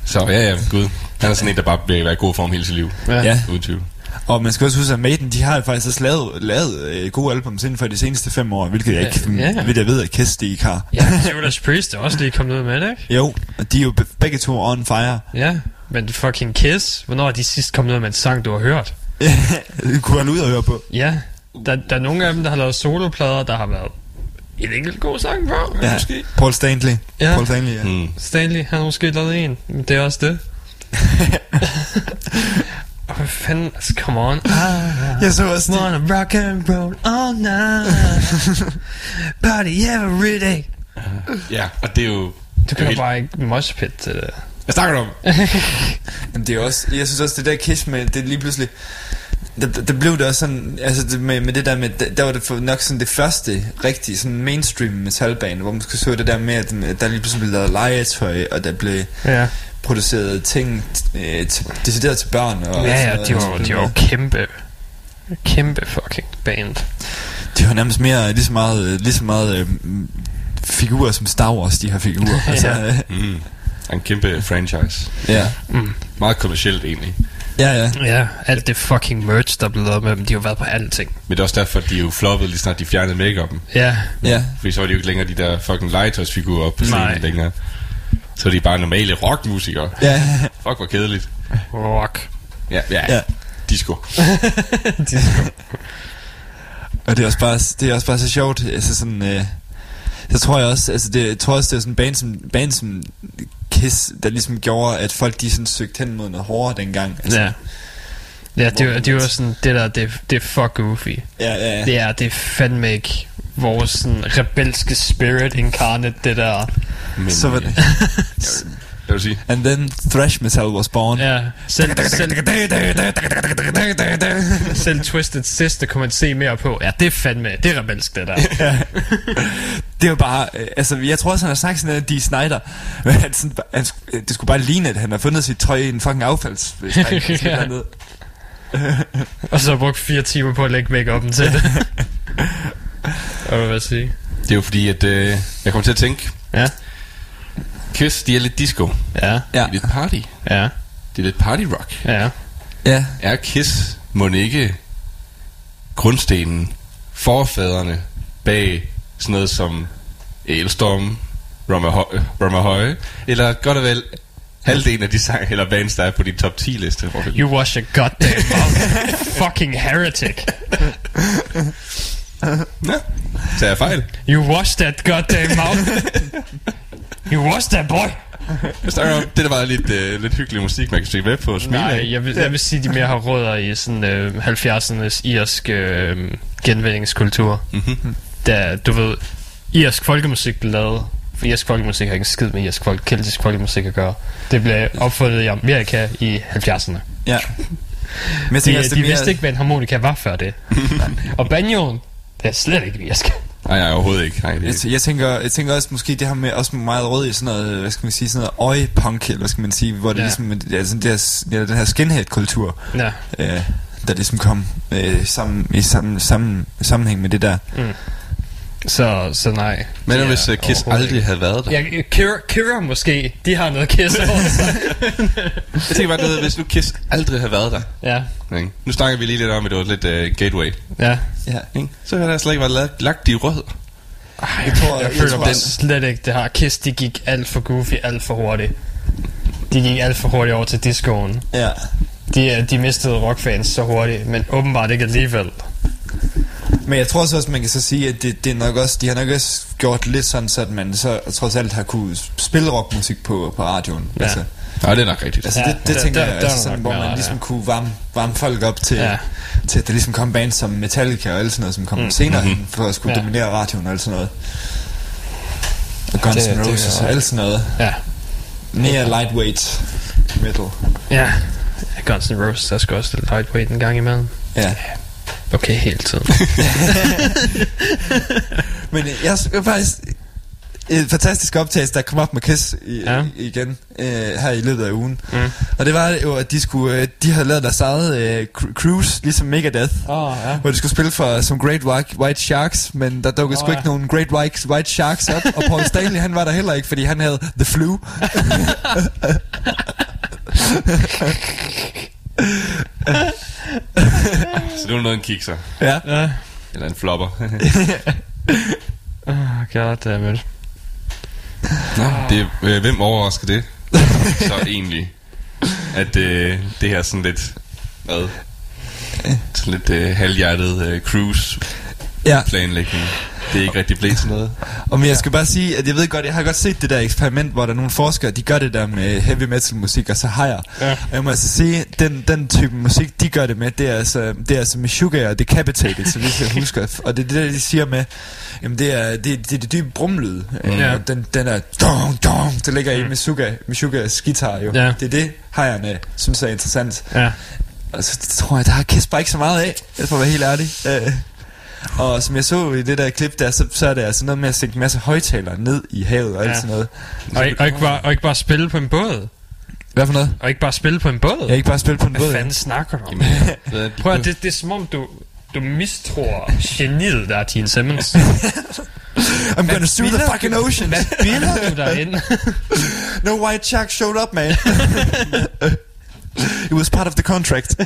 Så ja, ja, gud. Han er sådan en, der bare vil være i god form hele sit liv. ja. Uden tvivl. Og man skal også huske, at Maiden, de har faktisk også lavet, lavet øh, gode albums inden for de seneste fem år, hvilket jeg Ja, ikke, ja. ja. jeg ved, at Kiss de ikke har. Ja, Judas Priest er også lige kommet ud med det, ikke? Jo, og de er jo be- begge to on fire. Ja, men fucking Kiss, hvornår er de sidst kommet ud med en sang, du har hørt? det kunne han ud og høre på. Ja, der, der er nogle af dem, der har lavet soloplader, der har været en enkelt god sang på, Ja. måske. Paul Stanley. Ja. Paul Stanley, ja. Mm. Stanley, han har måske lavet en, men det er også det. Og hvad fanden, altså, come on. I Jeg så også de, wanna rock and roll all night. Party every day. Ja, og det er jo... Du det er kan jo helt- bare ikke moshpit til det. Hvad snakker du om? Jamen, det er også, jeg synes også, det der Kiss med, det er lige pludselig, der, der blev det også sådan, altså det med, med det der med, der, der var det for nok sådan det første rigtige sådan mainstream metalband, hvor man skulle så det der med, at der lige pludselig blev lavet legetøj, og der blev Ja, produceret ting øh, til, decideret til børn. Og ja, ja de var, de var jo kæmpe, kæmpe fucking band. De var nærmest mere, lige så meget, øh, lige så meget øh, figurer som Star Wars, de her figurer. altså, Ja. øh, Mm. En kæmpe franchise. ja. Mm. Meget kommercielt egentlig. Ja, ja. Ja, alt det fucking merch, der blev lavet med dem, de har jo været på alting. Men det er også derfor, at de jo floppede lige snart de fjernede make-up'en. Ja, Ja, Fordi så var de jo ikke længere de der fucking legetøjsfigurer op på scenen Nej. længere. Så er de bare normale rockmusikere. ja, Fuck, hvor kedeligt. rock. Ja, ja. ja. Disco. Og det er også bare, det er også bare så sjovt, altså sådan, øh, så tror jeg også, altså det, jeg tror også, det er sådan en band som, band som Kiss, der ligesom gjorde, at folk de sådan søgte hen mod noget hårdere dengang. Altså, Ja. Ja, det, var, det var sådan, det der, det, det er fuck goofy. ja, ja, ja. Det er, det er fandme ikke vores sådan rebelske spirit incarnate, det der. Men, Så var øh, det. Hvad vil sige? And then thrash metal was born. Ja, selv, selv, selv Twisted Sister kunne man se mere på. Ja, det er fandme, det er rebelsk, det der. Det var bare, øh, altså jeg tror også, han har sagt sådan noget, Dee Snyder, men han, sådan, han, øh, det skulle bare ligne, at han har fundet sit tøj i en fucking affalds. Ja. Og så har jeg brugt fire timer på at lægge make til det. Og hvad vil jeg sige? Det er jo fordi, at øh, jeg kommer til at tænke, Ja, Kiss, de er lidt disco. ja, Ja. De er lidt party. ja, Det er lidt party rock. ja. Ja, Er Kiss må ikke grundstenen, forfædrene bag sådan noget som Elstorm, Ramahoy, eller godt og vel halvdelen af de sang eller bands, der er på din top 10 liste. You wash a goddamn mouth. Fucking heretic. Ja. Tager jeg fejl? You wash that goddamn mouth. you wash that boy. Jeg snakker om, det der var lidt, øh, lidt hyggelig musik, man kan stikke med på og smile Nej, af. jeg vil, jeg vil sige, de mere har rødder i sådan øh, 70'ernes irsk øh, genvindingskultur. Mhm. Da, du ved, irsk folkemusik blev lavet. For irsk folkemusik har ikke en skid med irsk folk, keltisk folkemusik at gøre. Det blev opfundet i Amerika i 70'erne. Ja. Men jeg De, de det vidste ikke, hvad en harmonika var før det. og banjoen, det er slet ikke irsk. Nej, nej, overhovedet ikke. Nej, det Jeg, t- jeg, tænker, jeg tænker også måske det har med også meget rød i sådan noget, hvad skal man sige, sådan noget øje-punk, eller hvad skal man sige, hvor det Ja. ligesom, ja, sådan det her, ja, den her skinhead-kultur, Ja. øh, der ligesom kom øh, sammen, i sammen, sammen, sammenhæng med det der. Så, så nej. Men De hvis uh, Kiss aldrig havde været der. Ja, Kira, Kira måske. De har noget Kiss over sig. Jeg tænker bare, hvis nu Kiss aldrig havde været der. ja, Ikke? Nu snakker vi lige lidt om, at det var lidt uh, gateway. ja. Ja. Ikke? Så havde der slet ikke været lagt, lagt de rød. Jeg tror, Jeg, jeg, føler tror bare også, slet ikke, det har Kiss, de gik alt for goofy, alt for hurtigt. De gik alt for hurtigt over til discoen. ja. De, øh, de mistede rockfans så hurtigt, men åbenbart ikke alligevel. Men jeg tror også, man kan så sige, at det, det er nok også, de har nok også gjort lidt sådan, så at man så trods alt har kunne spille rockmusik på, på radioen. Ja. Altså, Nej, det er nok rigtigt. altså Ja, det, det der- tænker der- jeg, der altså er sådan, hvor man ligesom ja. kunne varme, varme folk op til, Ja. ja. til at der ligesom kom bands som Metallica og alt sådan noget, som kom mm. senere hen, for at skulle Ja. ja. dominere radioen og alt sådan noget. Og Guns N' er Roses og alt sådan noget. Ja, Mere lightweight metal. ja. Guns N' Roses, der skal også lidt lightweight en gang imellem. Ja. Okay, hele tiden. Men øh, jeg skal faktisk et fantastisk optagelse, der kom op med Kiss i, Ja. igen øh, her i løbet af ugen. Mm. Og det var jo, at de, skulle, øh, de havde lavet deres eget øh, cru- cruise, ligesom Megadeth. Åh, ja. Hvor de skulle spille for som Great White, White Sharks, men der dukkede Åh, sgu ja. ikke nogen Great White, White Sharks op, og Paul Stanley han var der heller ikke, fordi han havde The Flu. Så det var noget, en kikser. Ja. Ja. Eller en flopper. Oh, goddammit. Nå, det, øh, hvem overrasker det? Så egentlig. At øh, det her sådan lidt... Hvad? Sådan lidt øh, halvhjertet øh, cruise Ja, planlægning. Det er ikke rigtig blevet til noget. og men jeg skal bare sige, at jeg ved godt, jeg har godt set det der eksperiment, hvor der er nogle forskere, de gør det der med heavy metal musik og så hajer. Ja. Og jeg må altså sige, den, den type musik, de gør det med, det er altså, det er altså med Sugar og Decapitated, så vi skal huske. Og det er det, der de siger med, jamen det er det, det, er det dybe brumlyd. Mm. Ja. Den, den er dong, dong, det ligger i med Sugar, med Sugars guitar jo. Ja. Det er det, hajerne synes er interessant. Ja. Og så tror jeg, der har Kiss bare ikke så meget af, jeg får være helt ærlig. Øh. Og som jeg så i det der klip der, så, så er det altså noget med at sætte en masse højtalere ned i havet og alt Ja. sådan noget. Og, ikke, og, ikke bare, og ikke bare spille på en båd. Hvad for noget? Og ikke bare spille på en båd. Jeg har ikke bare spillet på en båd. Hvad ja. fanden snakker du om? Jamen, hvad er Prøv at, det, det er som om du, du mistror geniet, der er Gene Simmons. I'm gonna sue the fucking ocean. Hvad bilder du derinde? No white shark showed up, man. It was part of the contract.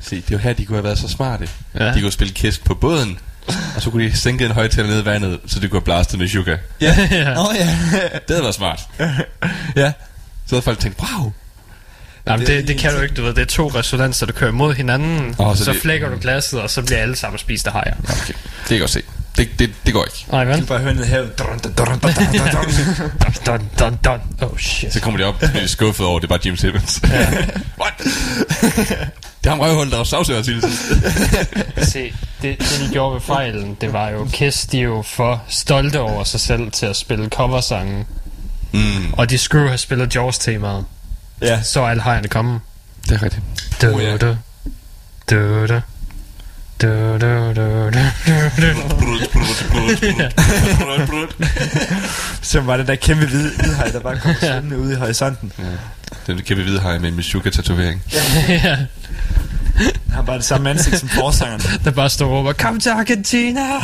Se, det er jo her, de kunne have været så smarte. Ja. De kunne spille Kiss på båden, og så kunne de sænke en højtaler ned i vandet, så de kunne have blastet med sugar. Ja. Ja. Åh ja. Det havde været smart. Ja. Så havde folk tænkt, wow. Nej, men det, det kan du ikke, du ved. Det er to resonanser, der kører mod hinanden. Oh, så så det- flækker du glasset, og så bliver alle sammen spist af hajer. Okay, det kan jeg godt se. Det, det, det går ikke. Nej, Du vel? bare høre ned i havet. Dun, dun, dun, dun, dun, dun, dun. Dun. Oh, shit. Så kommer de op og bliver skuffet over, det er bare Jim Simmons. What? det er ham røvhul, der var savsøger til det. Se, det, det de gjorde ved fejlen, det var jo, Kiss, de er jo for stolte over sig selv til at spille coversange. Mm, Og de skulle have spillet Jaws-temaet. Ja. Så er alle hajerne kommet. det er rigtigt. Du, Oh, ja. du, du, du. Du, du, du. Som var den der kæmpe hvide hvidhaj, der bare kom svømmende ud i horisonten. Den kæmpe hvide hej med en Meshuggah-tatovering. ja, Han har bare det samme ansigt som forsangeren. der bare står og råber, kom til Argentina!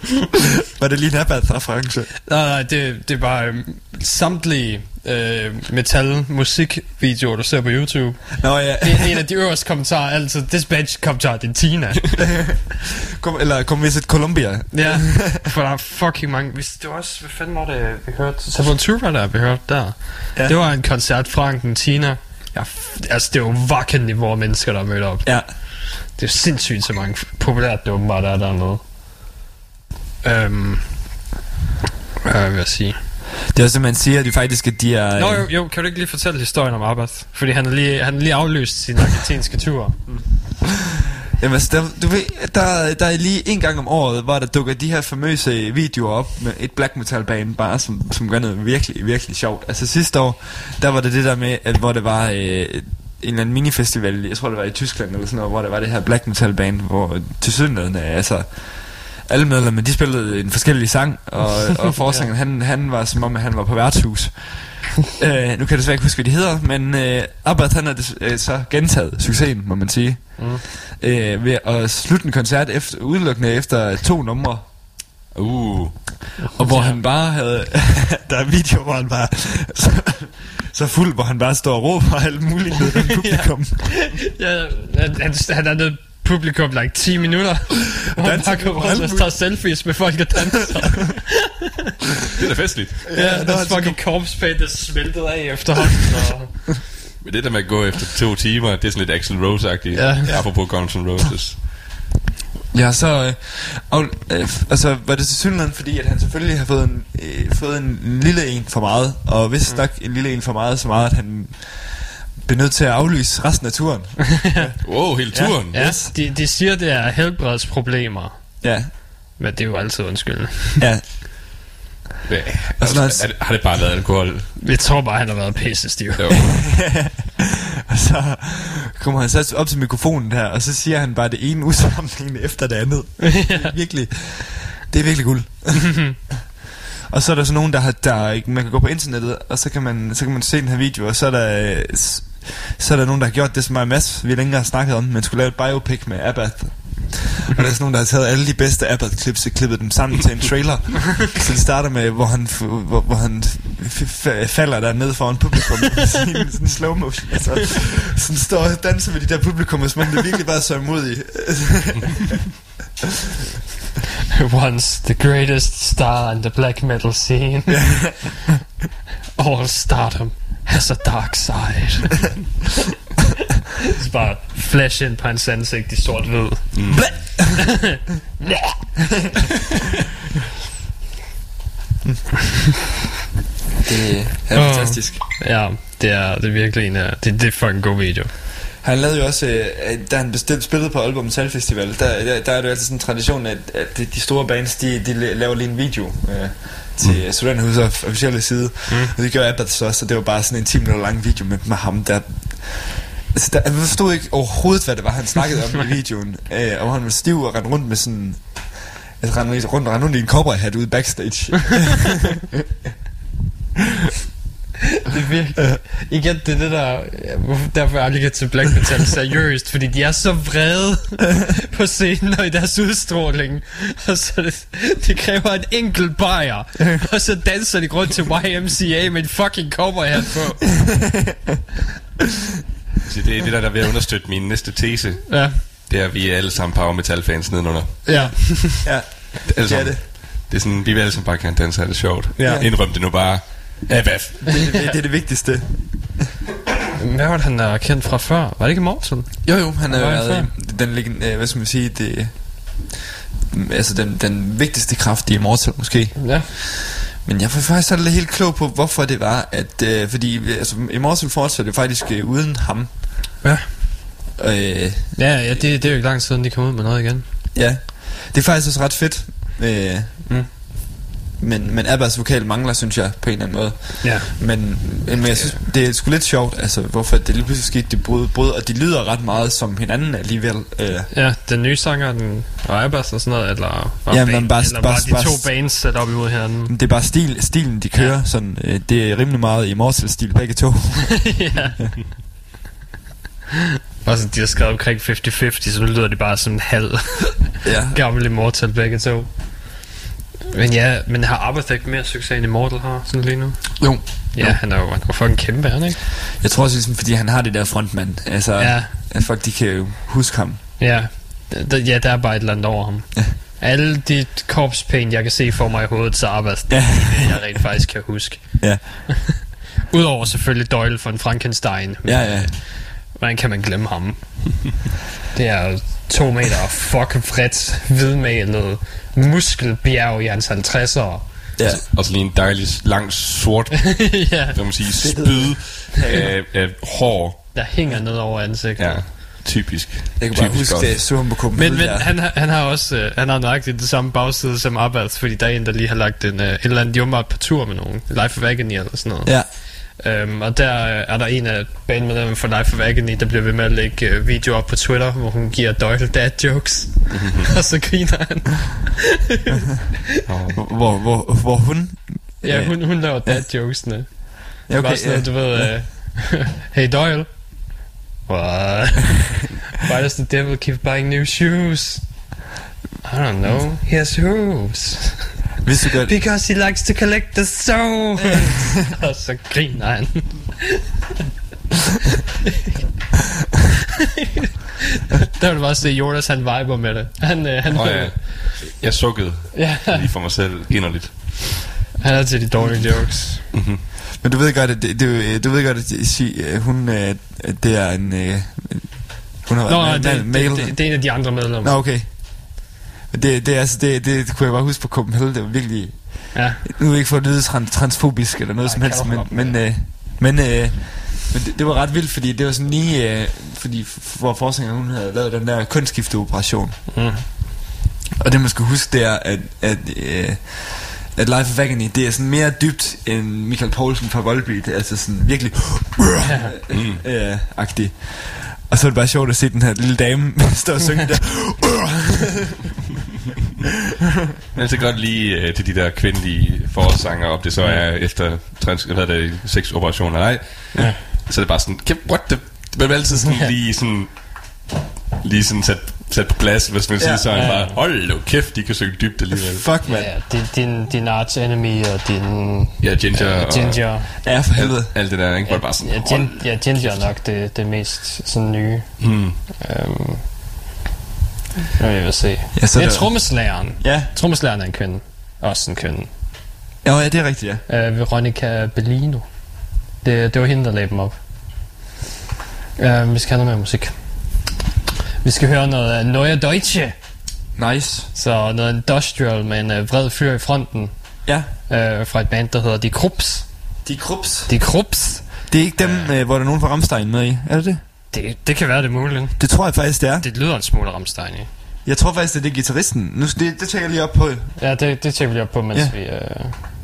Var det lige en Abath-reference? nej, nej, det, det er bare øhm, samtlige øh, metal-musikvideoer, du ser på YouTube. Nå ja. En, en af de øverste kommentarer er altid, this bitch kom til Argentina. Kom, eller kom visit Colombia. ja, for der er fucking mange. Hvis det var også, hvad fanden var det, vi hørte? Sepultura, der vi hørte der. Ja. Det var en koncert fra Argentina. Ja, altså, det var vakken niveau af mennesker, der mødte op. Ja. Det er sindssygt så mange populært, det åbenbart er dernede. Øhm, hvad vil jeg sige? Det er også det, man siger, at de faktisk at de er... Nå jo, jo, kan du ikke lige fortælle historien om Abbas? Fordi han har lige, han har lige afløst sin argentinske tur. Jamen, altså, der, du ved, der, der er lige en gang om året, hvor der dukker de her famøse videoer op med et black metal band bare, som, som gør noget virkelig, virkelig sjovt. Altså sidste år, der var det det der med, at hvor det var øh, en eller anden minifestival, jeg tror det var i Tyskland eller sådan noget, hvor der var det her black metal band, hvor til synligheden, altså alle medlemmer, de spillede en forskellig sang, og, og forsangeren, han, han var som om, han var på værtshus. øh, nu kan jeg desværre ikke huske, hvad de hedder, men øh, Abbott, han har des, øh, så gentaget succesen, må man sige, mm. øh, ved at slutte en koncert efter, udelukkende efter to numre. Uh. Og hvor han bare havde... der er video, hvor han bare... Så, så fuld, hvor han bare står og råber alt muligt ned i publikum. ja, han, han, han er nede publikum like 10 minutter. Og han Danser bare går rundt og tager selfies med folk, der danser. Det er da festligt. ja, der der er fucking corpse paint, der smeltet af efterhånden. Og... Men det der med at gå efter to timer, det er sådan lidt Axl Rose-agtigt. Ja. Apropos Guns N' Roses. Ja, så... Øh, og, øh, altså, var det til synligheden, fordi at han selvfølgelig har fået en, øh, fået en, en lille en for meget, og hvis mm. nok en lille en for meget, så meget, at han blev nødt til at aflyse resten af turen. Wow, hele turen. Ja, de, de siger, det er helbredsproblemer. Ja, Men det er jo altid undskyldende. ja. Ja. Og så når han- er det- har det bare været alkohol? Jeg tror bare, han har været pisse stiv. Og så kommer han så op til mikrofonen der, og så siger han bare det ene usammenhængende efter det andet. Det er virkelig, det er virkelig guld. og så er der så nogen, der har, der, man kan gå på internettet, og så kan man, så kan man se den her video, og så er der, øh, så er der nogen, der har gjort det, som mig og Mads, vi længere har snakket om, man skulle lave et biopic med Abath. Og der er sådan nogen, der har taget alle de bedste Abbott-clips og klippet dem sammen til en trailer. så det starter med, hvor han, hvor, hvor han falder der ned foran publikum. sådan, sådan slow motion. Altså, sådan står og danser med de der publikum, som om det virkelig bare så imod i. Once the greatest star in the black metal scene. All stardom has a dark side. Så bare flash ind på hans ansigt i sort-hvid. det er fantastisk. Ja, det er, det er virkelig en af... Det, det er fucking god video. Han lavede jo også, øh, da han bestilt spillede på Aalborg Metal Festival, der, der, der er det jo altid sådan en tradition, at, at de store bands, de, de la- laver lige en video øh, til mm. Studenterhusets officielle side. Mm. Og det gjorde Abbott så og det var bare sådan en 10 minutter lang video med, med ham, der... Altså, der, jeg forstod ikke overhovedet, hvad det var, han snakkede om i videoen. Øh, og han var stiv og rendte rundt med sådan... Altså, rendte rundt, rendte rundt i en cowboyhat ude backstage. Det er virkelig... Igen, det er det der... Derfor jeg aldrig kan til Black Metal seriøst, fordi de er så vrede på scenen og i deres udstråling. Og så det, det kræver en enkelt bajer, og så danser de rundt til YMCA med en fucking cowboyhat på. Så det er det der, der vil understøtte min næste tese. Ja, Det er, at vi er alle sammen power metal fans nedenunder. ja. ja, det er det. Det er sådan, vi vil alle sammen bare gerne danse, er det sjovt. Ja. Indrøm det nu bare. Ja, hvad? Det, det, det er det vigtigste. Hvad var det, han er kendt fra før? Var det ikke Mortal? Jo jo, han har han været den, øh, hvad skal man sige, det, altså den, den vigtigste kraft i Immortal måske. Ja. Men jeg var faktisk aldrig helt klog på, hvorfor det var, at, øh, fordi øh, altså, Immortal fortsatte jo faktisk øh, uden ham. Ja. Øh, Ja, ja det, det er jo ikke lang siden, de kom ud med noget igen. ja, det er faktisk også ret fedt. Øh, Mm. Men, men Abbas vokal mangler, synes jeg, på en eller anden måde. Ja. Men, men jeg synes, det er sgu lidt sjovt, altså, hvorfor det lige pludselig skete, det brud, brud, og de lyder ret meget som hinanden alligevel. Øh, Ja, den nye sanger, den og Abbas og sådan noget, eller var, Ja, men bare- eller bare- var de bare- to bands sat op imod hinanden? Det er bare stil, stilen, de kører. Ja. Sådan, øh, det er rimelig meget Immortal-stil, begge to. ja. Og så de har skrevet omkring 50-50, så nu lyder de bare som en halv ja. gammel Immortal begge to. Men ja, men har Abbas ikke mere succes end Immortal har sådan lige nu? Jo. Ja, han er jo, han er jo fucking kæmpe, han ikke? Jeg tror også, ligesom, fordi han har det der frontmand. Altså, ja. At folk, de kan jo huske ham. ja. Der, ja, der er bare et eller andet over ham. Ja. Alle de corpse paint, jeg kan se for mig i hovedet Abbas, det Ja. jeg rent faktisk kan huske. Ja. Udover selvfølgelig Doyle von Frankenstein. Ja, ja. Hvordan kan man glemme ham? Det er to meter fucking fredt, hvidmalet muskelbjerg i hans 50'ere. Ja. Og så lige en dejlig, lang, sort, ja, hvad man sige, spyd af, af hår. der hænger ned over ansigtet. Ja, typisk. Jeg kan bare typisk huske godt. det, så ham på Copenhagen. Men, men han, har- han har også øh, han har nøjagtigt det samme bagside som Abbas, fordi der er en, der lige har lagt en, øh, en eller anden jummer på tur med nogen. Life of Agony eller sådan noget. Ja. Øhm, og der øh, er der en af bandmedlemmerne for Life of Agony, der bliver ved med at lægge øh, videoer op på Twitter, hvor hun giver Doyle dad jokes. og så griner han. Hvor, hvor, hvor hun... ja, hun, hun laver dad jokesene. Ja, Okay, sådan noget, du ved, uh, hey Doyle. What? Why does the devil keep buying new shoes? I don't know. He has hooves. Hvis du gør Because he likes to collect the souls. Og så griner han. der vil du bare se, Jonas han viber med det. Han, øh, han, Nå ja, jeg sukkede ja, lige for mig selv inderligt. han er til de dårlige jokes. Men du ved godt, at det, det, du ved godt, at sige, øh, hun, øh, det er en... Øh, hun har Nå, været det, ma- det, det, det, er en af de andre medlemmer. Nå, okay. Det, det, altså, det, det, det kunne jeg bare huske på Copenhagen. Det var virkelig... Ja. Nu er ikke for at lyde trans, transfobisk eller noget Nej, som helst, men, op men, øh, men, øh, men det, det, var ret vildt, fordi det var sådan lige... Øh, fordi hvor forskningen hun havde lavet den der kønsskifteoperation. Mm. Og det man skal huske, det er, at, at, øh, at Life of Agony, det er sådan mere dybt end Michael Poulsen fra Volbeat. Det er altså sådan virkelig... Mm. øh, agtig. Og så er det bare sjovt at se den her lille dame stå og synge der. Men så godt lige uh, til de der kvindelige forsanger, om det så er efter trans, hvad er det, sexoperationer eller ej. Ja. Så er det bare sådan, "Kæft, what the... Det bliver altid sådan lige sådan... Lige sådan sat, sat på plads, hvis man Ja. siger sådan Ja, ja. bare, hold nu kæft, de kan synge dybt alligevel. Fuck, mand. Ja, din, din, din arch enemy og din Ja, Ginger og Ginger. Ja, for helvede. alt, det der, ikke? Det bare sådan, ja, gin, ja, Ginger er nok det, det mest sådan nye. Mm. Øhm, nu vil jeg vil se. Ja, så det er der- trommeslageren. Ja. Trommeslageren er en kvinde. Også en kvinde. Ja, ja, det er rigtigt, ja. Øh, Veronica Bellino. Det, det var hende, der lagde dem op. Øh, vi skal have noget mere musik. Vi skal høre noget af Neue Deutsche. Nice. Så noget industrial med en øh, vred fyr i fronten. Ja. Øh, fra et band, der hedder Die Krups. De krups. Die Krups. Det er ikke dem, øh, hvor der er nogen fra Ramstein med i, er det det? Det, det kan være det muligt. Det tror jeg faktisk, det er. Det lyder en smule Rammstein i. Jeg tror faktisk, det er det guitaristen. Nu, det, det tager jeg lige op på. Ja, det, det tjekker vi lige op på, mens Ja. vi... Øh,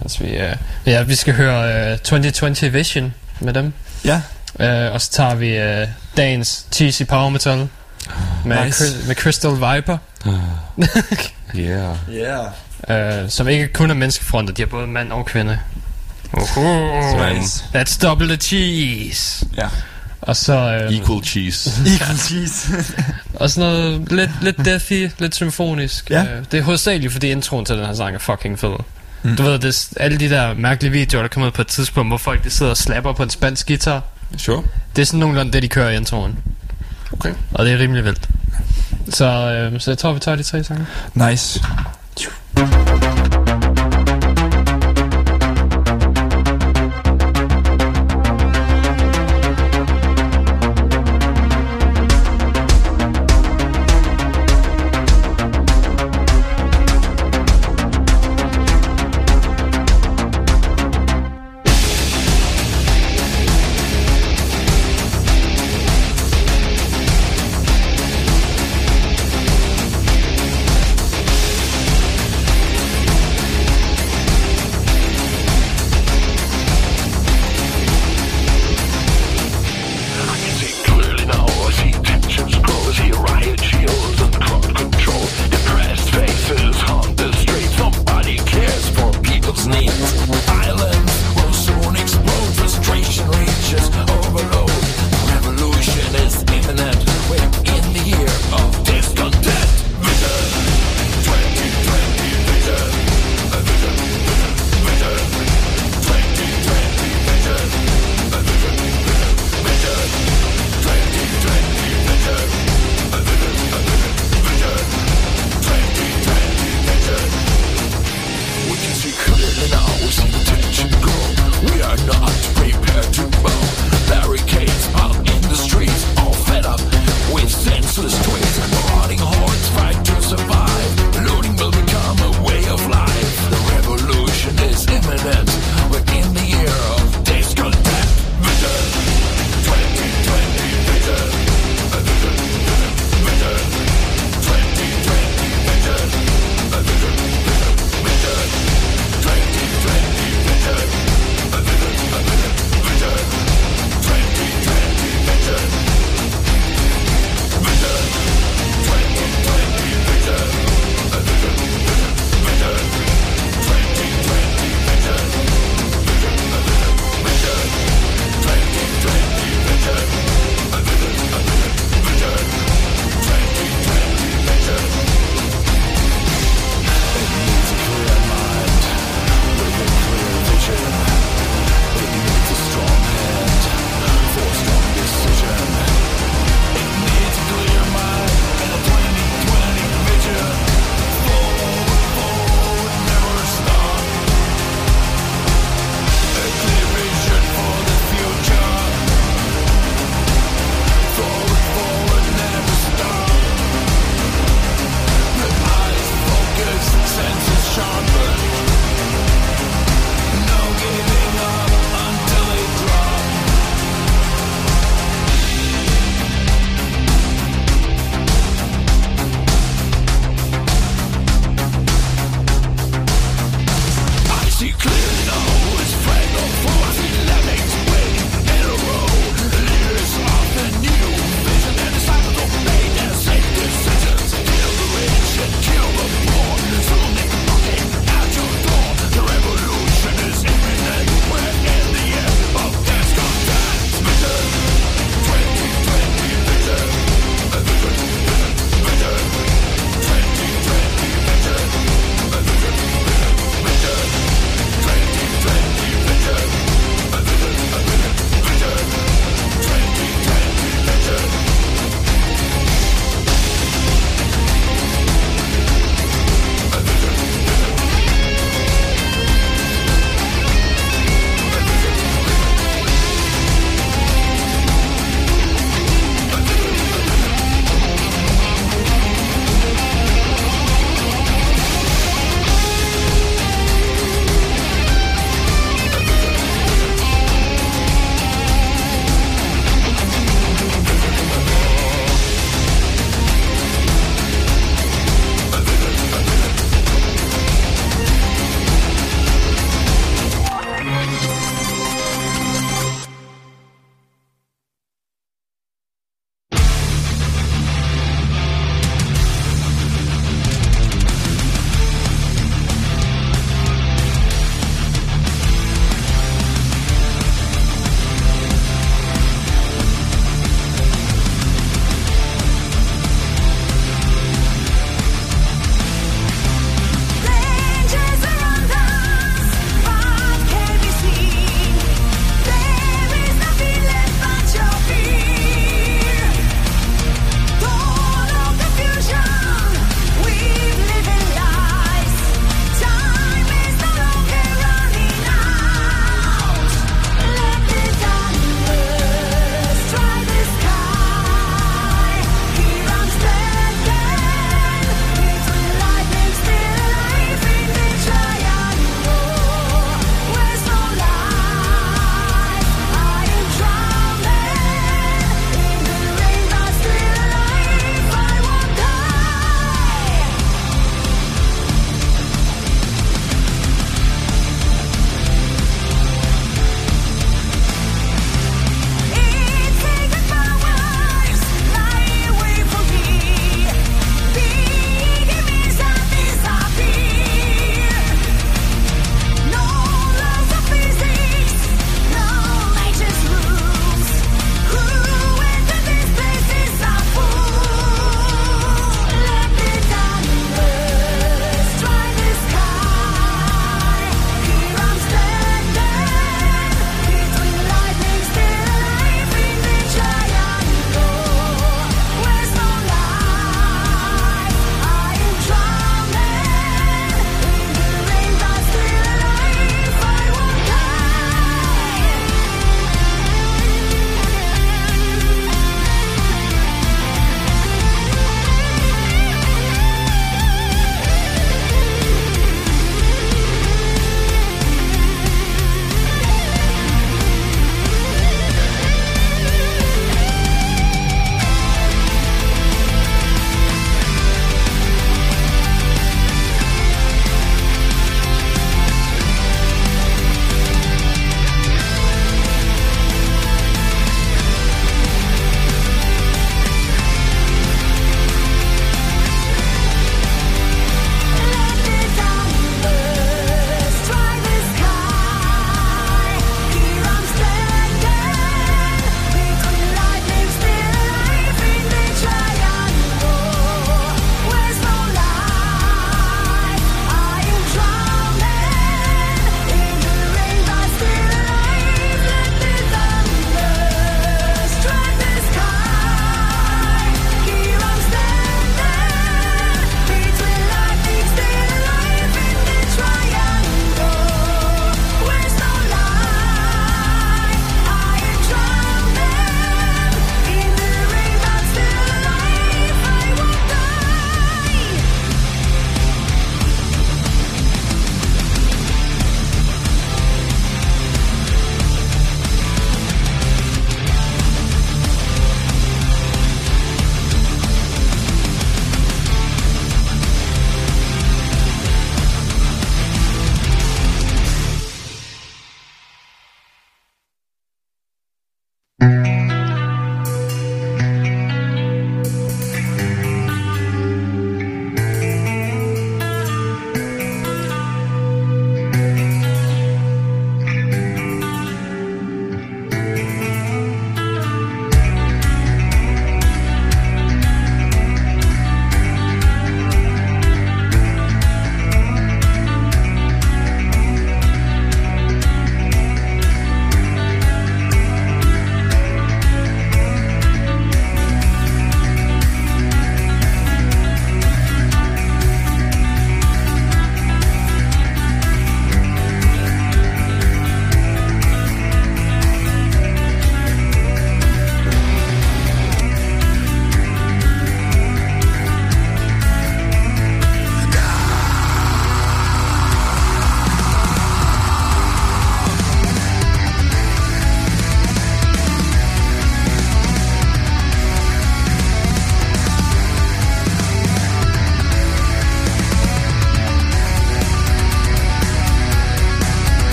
mens vi øh, ja, vi skal høre øh, 2020 Vision med dem. Ja. Øh, og så tager vi øh, dagens cheesy power metal med, Nice. nice. med Crystal Viper, Yeah. Yeah. øh, som ikke kun er menneskefronter, de har både mand og kvinde. Uh-huh. Nice. That's double the cheese. Ja. Og så, øh, Equal cheese. Equal cheese. og sådan noget lidt, lidt deathy, lidt symfonisk. Ja. Øh, det er hovedsageligt, fordi introen til den her sang er fucking fed. Mm. Du ved, det er alle de der mærkelige videoer, der kommer ud på et tidspunkt, hvor folk de sidder og slapper på en spansk guitar. Sure. Det er sådan nogenlunde det, de kører i introen. Okay. Og det er rimelig vildt. Så, øh, så jeg tror, vi tager de tre sange. Nice. I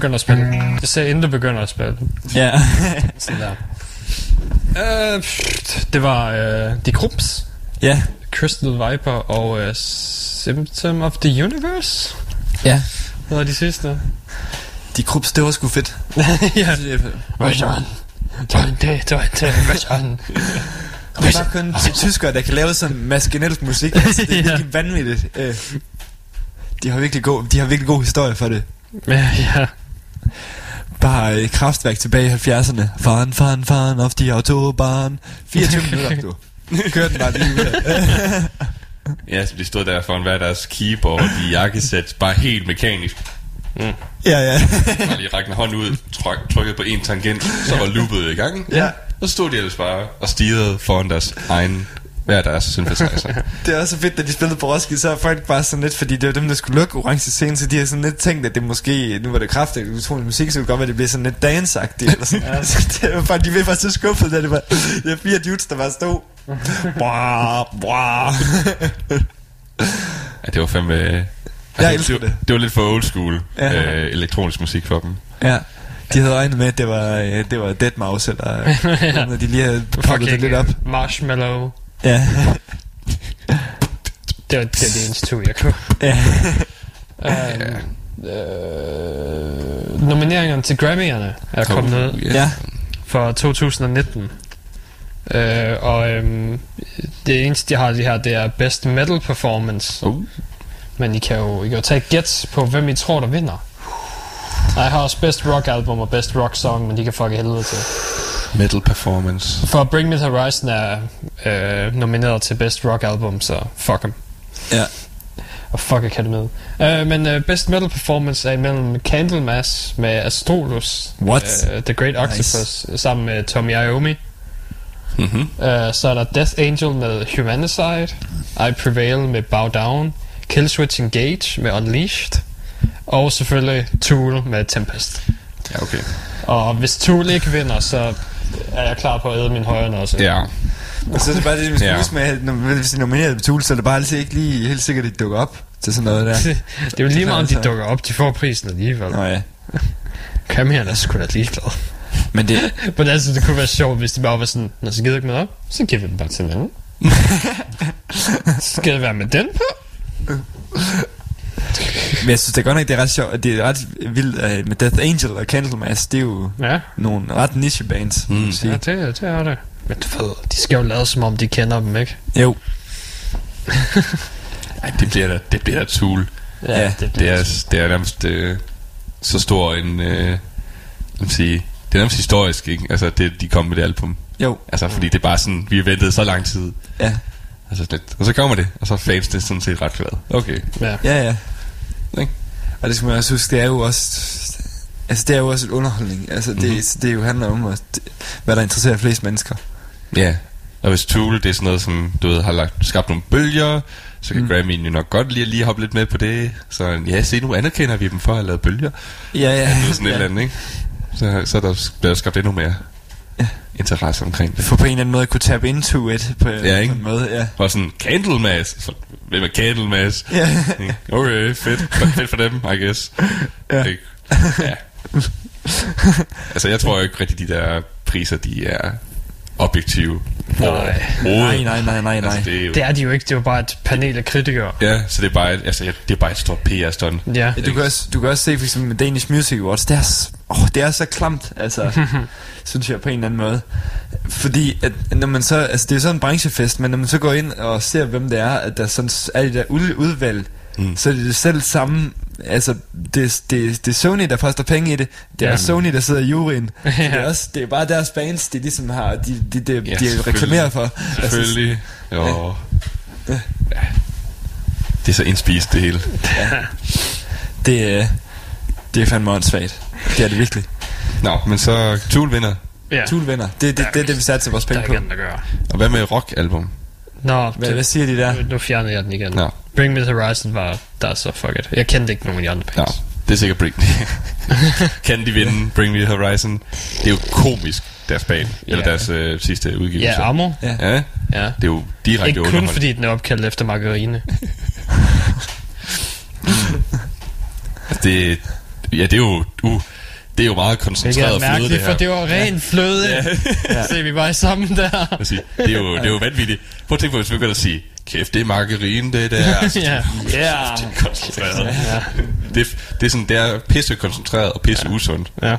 begynder at spille. Jeg sagde, inden du begynder at spille. Ja. Sådan der. Uh, det var uh, De Krups, ja. Crystal Viper og uh, Symptom of the Universe. Ja. Det var de sidste. De krups, det var sgu fedt. ja. Det Russian. Tøjte, tøjte, Russian. er bare kun de tyskere, der kan lave sådan maskinelt musik. Altså, det er Ja. virkelig vanvittigt. Øh, De har virkelig god, de har virkelig god historie for det. Ja, ja. Bare øh, kraftværk tilbage i 70'erne. Faren, faren, faren, of de autobahn. 24 minutter, du. Kør den bare lige ud. Ja, så de stod der foran hver deres keyboard i jakkesæt, bare helt mekanisk. Ja, ja. Bare lige række en hånd ud, tryk, trykket på en tangent, så var loopet i gang. Ja. Og så stod de ellers bare og stirrede foran deres egen, hver deres synthesizer. Det er også så fedt, da de spillede på Roskilde, så er folk bare sådan lidt, fordi det var dem, der skulle lukke orange scene, så de har sådan lidt tænkt, at det måske, nu var det kraftigt, utrolig musik, så kunne det godt være, at det bliver sådan lidt danceagtigt, eller sådan. ja. det var bare, de blev bare så skuffet, da det var, det var fire dudes, der bare stod. Bra, bra. Ja, det var fandme... øh, Jeg elsker det. var- det. Det var lidt for old school Ja. øh, elektronisk musik for dem. Ja. De havde regnet med, at det var, øh, det var Dead Mouse, eller Ja. når de lige havde poppet det lidt op. Marshmallow. Ja. Det var, det var det eneste to, jeg kunne. ja. Um, øh, nomineringerne til Grammy'erne er kommet Oh, ud ja. ja. for 2019. Øh, og øhm, det eneste, de har det her, det er Best Metal Performance. Uh. Men I kan jo, I kan jo tage et gæt på, hvem I tror, der vinder. Nej, jeg har også Best Rock Album og Best Rock Song, men de kan fuck i helvede til. Metal performance. For Bring Me The Horizon er øh, nomineret til Best Rock Album, så fuck dem. Ja. Og fuck Akademiet. Uh, men uh, Best Metal Performance er imellem Candlemass med Astrolus. What? Uh, The Great Octopus nice. sammen med Tommy Iommi. Mm-hmm. Uh, så er der Death Angel med Humanicide. I Prevail med Bow Down. Killswitch Engage med Unleashed. Og selvfølgelig Tool med Tempest. Ja, okay. Og hvis Tool ikke vinder, så er jeg klar på at æde min højre også. Ja. Og så er det bare det, man skal Ja. huske med, at når, hvis de er nomineret på Tool, så er det bare altid ikke lige helt sikkert, at de dukker op til sådan noget der. det er jo lige meget, om de Altså. dukker op. De får prisen alligevel. Nå ja. Kameraerne er sgu da ligeglade. Men det, Men altså, det kunne være sjovt, hvis de bare var sådan, når så gider ikke med op, så giver vi den bare til en anden. Skal det være med den på? Men jeg synes det er godt nok, det er ret sjovt, det er ret vildt uh, med Death Angel og Candlemass, det er jo Ja, nogle ret niche bands, mm. Ja det, det er det. Men du ved, de skal jo lade som om, de kender dem, ikke? Jo, Ej, det bliver da, det bliver da Tool. Ja, det, Det er, det er nærmest øh, så stor en... Øh, sige, det er nærmest historisk, ikke? Altså, det, de kom med det album. jo, Altså, fordi det er bare sådan, vi har ventet så lang tid. ja, Altså, lidt. Og så kommer det, og så er fans det sådan set ret glad. Okay. Ja. ja, ja. Ikke? Og det skal man også huske, det er jo også, altså det er jo også et underholdning, altså det, Mhm. mm-hmm. det jo handler om, at, hvad der interesserer flest mennesker. Ja. Og hvis Tool, det er sådan noget, som du ved, har lagt, skabt nogle bølger, så kan mm. Mm. Grammy'en jo nok godt lige, lige hoppe lidt med på det. Så ja, se, nu anerkender vi dem for at have lavet bølger. Ja, ja. Ja, det er sådan et eller andet, ikke? Så, så er der blevet skabt endnu mere. Interesse omkring det. For på en eller anden måde at kunne tabe into it på, Ja, ikke? på en måde, ja. Og sådan, Candlemass. Så, Hvem er Candlemass? Ja, Okay, fedt. Fedt for dem, I guess. Ja. Ikke? ja. altså, jeg tror ikke rigtig, de der priser, de er objektive. Nej. Nej, nej, nej, nej, nej. Altså, det er jo, Det er de jo ikke, det er jo bare et panel af kritikere. Ja, så det er bare et, altså, det er bare et stort PR-stunt. Ja. Ja, du, kan også, du kan også se for eksempel med Danish Music Awards, det er, åh, det er så klamt, altså, synes jeg på en eller anden måde. Fordi, at når man så, altså det er sådan en branchefest, men når man så går ind og ser, hvem det er, at der sådan er de der ud- udvalg, Mm. så er det det selv samme, altså det, det, det er Sony, der poster penge i det, det er Ja. Sony, der sidder i juryen, Ja. det, er også, det er bare deres bands, de ligesom har, de, de, de, Ja, de, reklamerer for. Altså, Selvfølgelig. Jo. Ja. Det er så indspist, det hele. det, er- det er fandme åndssvagt. Det er det virkelig. Nå, men så Tool vinder. ja. Tool vinder. Det, det, det er det, vi satser vores Der penge er på. ikke andet at gøre. Og hvad med rock-album? Nå, Hvad, det, hvad siger de der? nu, nu fjernede jeg den igen. Nå. Bring Me The Horizon var der, så fuck it. Jeg kendte ikke nogen af de andre Nå, bands. det er sikkert Bring Kan de vinde Bring Me The Horizon? Det er jo komisk, deres band. Eller Ja. deres øh, sidste udgivelse. Ja, Amor. Ja. Ja, det Ja. er jo direkte Ikke kun fordi den er opkaldt efter margarine. Altså, det, Ja, det er jo... Uh, det er jo meget koncentreret er fløde, det mærkeligt, her. for det var ren fløde. Ja. Se, vi var i sammen der. Det, er jo, det er jo vanvittigt. Prøv at tænke på, hvis vi begynder at sige, kæft, det er margarine, det der. Altså, ja. ja. Det er koncentreret. Det, det er sådan, det er pisse koncentreret og pisse usundt. Ja.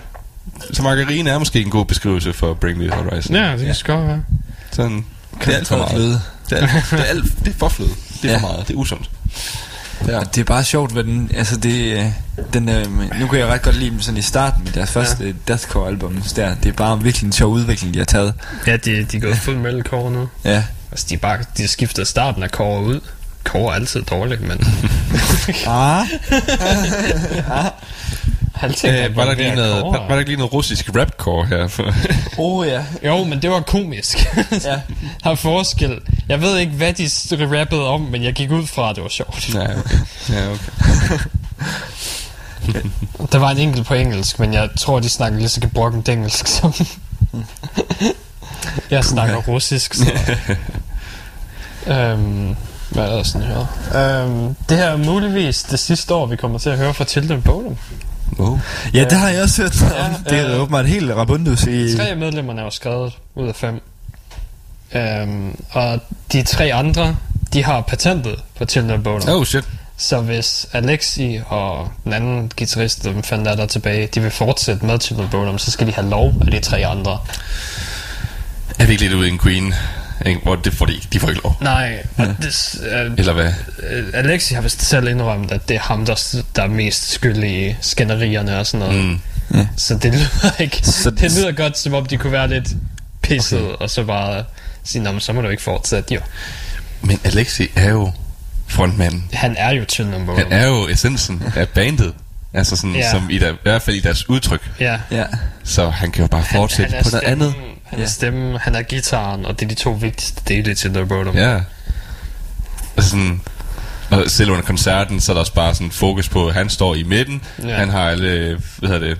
Så margarine er måske en god beskrivelse for Bring Me The Horizon. ja, det kan sgu godt være. Sådan, det er alt for meget. fløde. Det er, det er, alt, det er for fløde. Det er Ja. for meget. Det er usundt. Ja. Det er bare sjovt, hvad den, altså det, øh, den, øh, nu kan jeg ret godt lide dem sådan i starten med deres første ja. deathcore album der. Det er bare virkelig en sjov udvikling, de har taget. Ja, de, de er gået fuld metalcore nu. Ja. Altså, de, bare, de har skiftet starten af core ud. Core er altid dårligt, men... Ah. Alting er Øh, var, der lige noget, var, var der ikke lige noget russisk rapcore her? For, Oh ja. Jo, men det var komisk. Ja. Er forskel. Jeg ved ikke, hvad de rappede om, men jeg gik ud fra, at det var sjovt. ja, okay. Ja, okay. Der var en enkelt på engelsk, men jeg tror, de snakker lige så gebrokkent engelsk som... jeg snakker russisk, så... øhm, hvad er der sådan her? Øhm, det her er muligvis det sidste år, vi kommer til at høre fra Children Bodum. Wow. Ja, det har jeg også hørt. Ja, det er øh, åbenbart helt rabundus i... Tre af medlemmerne er jo skrevet ud af fem. Øhm, og de tre andre, de har patentet på Children. Oh shit. Så hvis Alexi og den anden guitarist, dem fandt der, der tilbage, de vil fortsætte med Children Bodum, så skal de have lov af de tre andre. Er vi ikke lidt ude i en Queen? Ikke? Hvor det får de ikke. De får ikke lov. Nej, og det, uh, Eller hvad? Alexi har vist selv indrømt, at det er ham, der, der er mest skyldig i skænderierne og sådan noget. Mm. Så det lyder ikke... Så- det lyder godt, som om de kunne være lidt pisset, okay. og så bare sige, "Nå, men så må du ikke fortsætte, jo. Men Alexi er jo frontmanden. Han er jo Children Bodum. Han er jo essensen af bandet. Altså sådan, Ja. ja. som i, der, i hvert fald i deres udtryk. Ja. Ja. Så han kan jo bare fortsætte han på er noget stemmen, andet. Han er Ja. stemmen, han er gitaren, og det er de to vigtigste dele til The Bodum. Ja. Og sådan, og selv under koncerten, så er der også bare sådan fokus på, at han står i midten. Ja. Ja. Han har alle, hvad hedder det,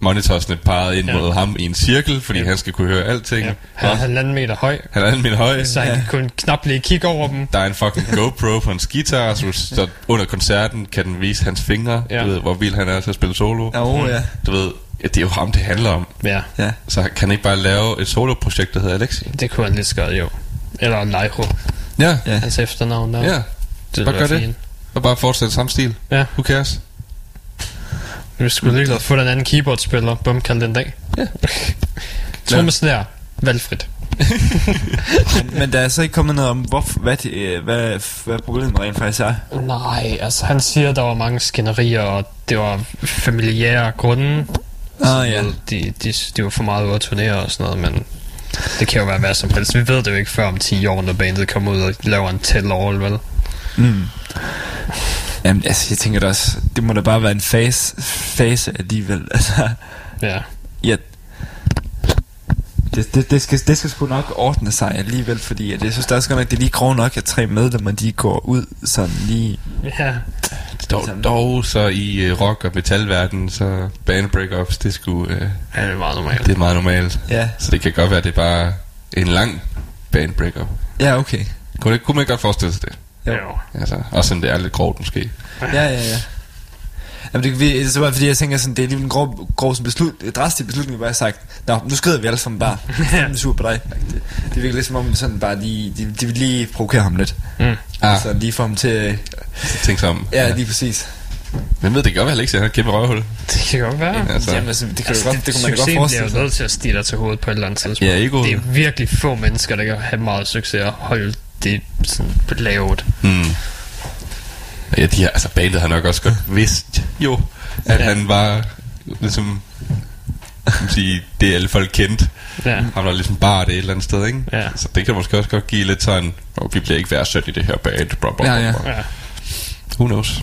monitorsne peget ind Ja. ja. mod ham i en cirkel, fordi Ja. ja. han skal kunne høre alting. Ja. Ja. Han er halvanden meter høj, Han er anden min høj. så han kan kun knap lige kigge over dem. Der er en fucking GoPro på hans guitar, så, så under koncerten kan den vise hans fingre. Ja. Ja. Du ved, hvor vild han er til at spille solo. Ja, oh, ja. Du ved, ja, det er jo ham, det handler om. Ja, Ja. Så kan han ikke bare lave et soloprojekt, der hedder Alexi? det kunne han lige så godt, jo. Eller Leiro, Ja, Ja. hans efternavn der. ja. det Bare ville gør være det. fint. Og bare fortsætte samme stil. Ja, Who cares? vi skulle lige få den anden keyboardspiller, bum, kald den dag. Ja. Trommeslager, valgfrit. Men, men der er så ikke kommet noget om, hvor, hvad, de, øh, hvad, hvad problemet rent faktisk er. Nej, altså han siger, der var mange skænderier, og det var familiære grunde. Ah, ja. De, de, de var for meget ude at turnere og sådan noget, men det kan jo være hvad som helst. Vi ved det jo ikke før om 10 år, når bandet kommer ud og laver en tell-all, vel? Mm. Jamen, altså, jeg tænker da også, det må da bare være en fase, fase alligevel. Altså, Ja. ja, det, det, det, skal, det skal sgu nok ordne sig alligevel, fordi at jeg synes da også godt nok, det er lige grov nok, at tre medlemmer, de går ud sådan lige... Ja, Dog, dog så i uh, rock- og metalverdenen, så band breakups, det, skulle, uh, ja det er meget normalt. det er meget normalt. Ja, Så det kan godt være, at det er bare en lang band breakup. ja okay. Kunne, det, kunne man ikke godt forestille sig det? Jo. Altså, også sådan det er lidt grovt måske. Ja, ja, ja. Jamen, det, det er så bare fordi, jeg tænker sådan, det er lige en grov, grov sådan beslut, drastisk beslutning, hvor jeg har sagt, Nå, nu skrider vi alle sammen bare. Jeg er sur på dig. Det, det virker lidt som om, sådan bare lige, de, de vil lige provokere ham lidt. Mm. Ah, Altså lige få ham til... tænk sig om. Ja, lige præcis. Men ved det kan godt være, Alexia han har et kæmpe røvhul. Det kan godt være. Ja, altså, Jamen, altså, det kan, Altså, godt, det, kan man da godt forestille bliver sig. nødt til at stige dig til hovedet på et eller andet tidspunkt. Ja, egoet. Det er virkelig få mennesker, der kan have meget succes og holde det sådan lavt. hmm. Ja, de her, altså bandet har nok også godt vidst jo, at Ja. ja. han var ligesom, kan sige, det alle folk kendte. Ja. Han var ligesom bare det et eller andet sted, ikke? Ja. Så det kan måske også godt give lidt sådan, oh, vi bliver ikke værdsat i det her band. Blah, blah, Ja, blah, ja. blah. ja. Who knows?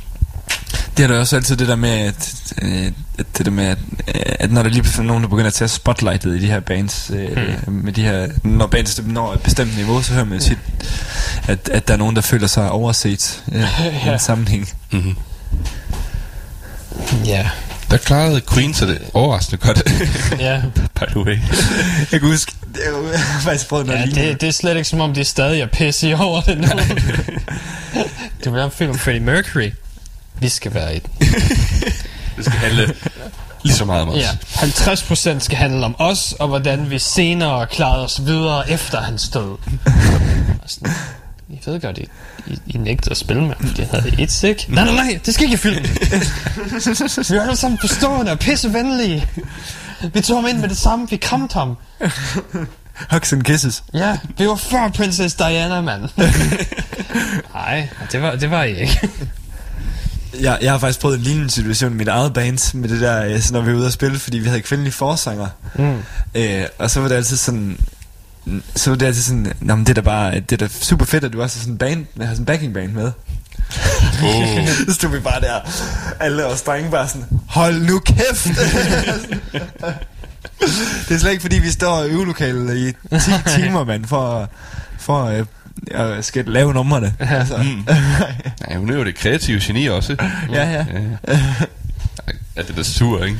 Det er da også altid det der med, at, øh, at, det der med, at, øh, at når der lige pludselig er nogen, der begynder at tage spotlightet i de her bands, øh, Hmm. med de her, når bands når et bestemt niveau, så hører man jo tit, at, at der er nogen, der føler sig overset øh, i Ja. en sammenhæng. Mm-hmm. Ja. Der klarede Queen så det overraskende godt, Ja. by the way. Jeg kan huske, det er har faktisk prøvet noget ja det, det er slet ikke som om, de stadig er pisse over det nu. det var en film om Freddie Mercury. Vi skal være den. Det skal handle lige så meget om os. Ja, 50% skal handle om os, og hvordan vi senere klarede os videre efter hans død. Og sådan, I ved godt, I, I, I nægtede at spille med ham, fordi han havde et stik. Nej, nej, nej, det skal ikke i filmen. vi er alle sammen forstående og pissevenlige. Vi tog ham ind med det samme, vi kramte ham. Hugs and kisses. Ja, vi var før Princess Diana, mand. Nej, det var, det var I ikke. Jeg, jeg har faktisk prøvet en lignende situation i mit eget band med det der, øh, så når vi var ude at spille, fordi vi havde kvindelige forsanger. Mm. Øh, og så var det altid sådan, så var det altid sådan, Nå, men det er da bare, det er da super fedt, at du også har sådan en band, har sådan en backing band med. Oh. så stod vi bare der, alle os drenge bare sådan, hold nu kæft! det er slet ikke fordi, vi står i øvelokalet i 10 timer, mand, for, for øh, at skal lave numrene. Altså, Mm. Nej, hun er jo det kreative geni også. ja, ja. Ja. Ja, det er da sur, ikke?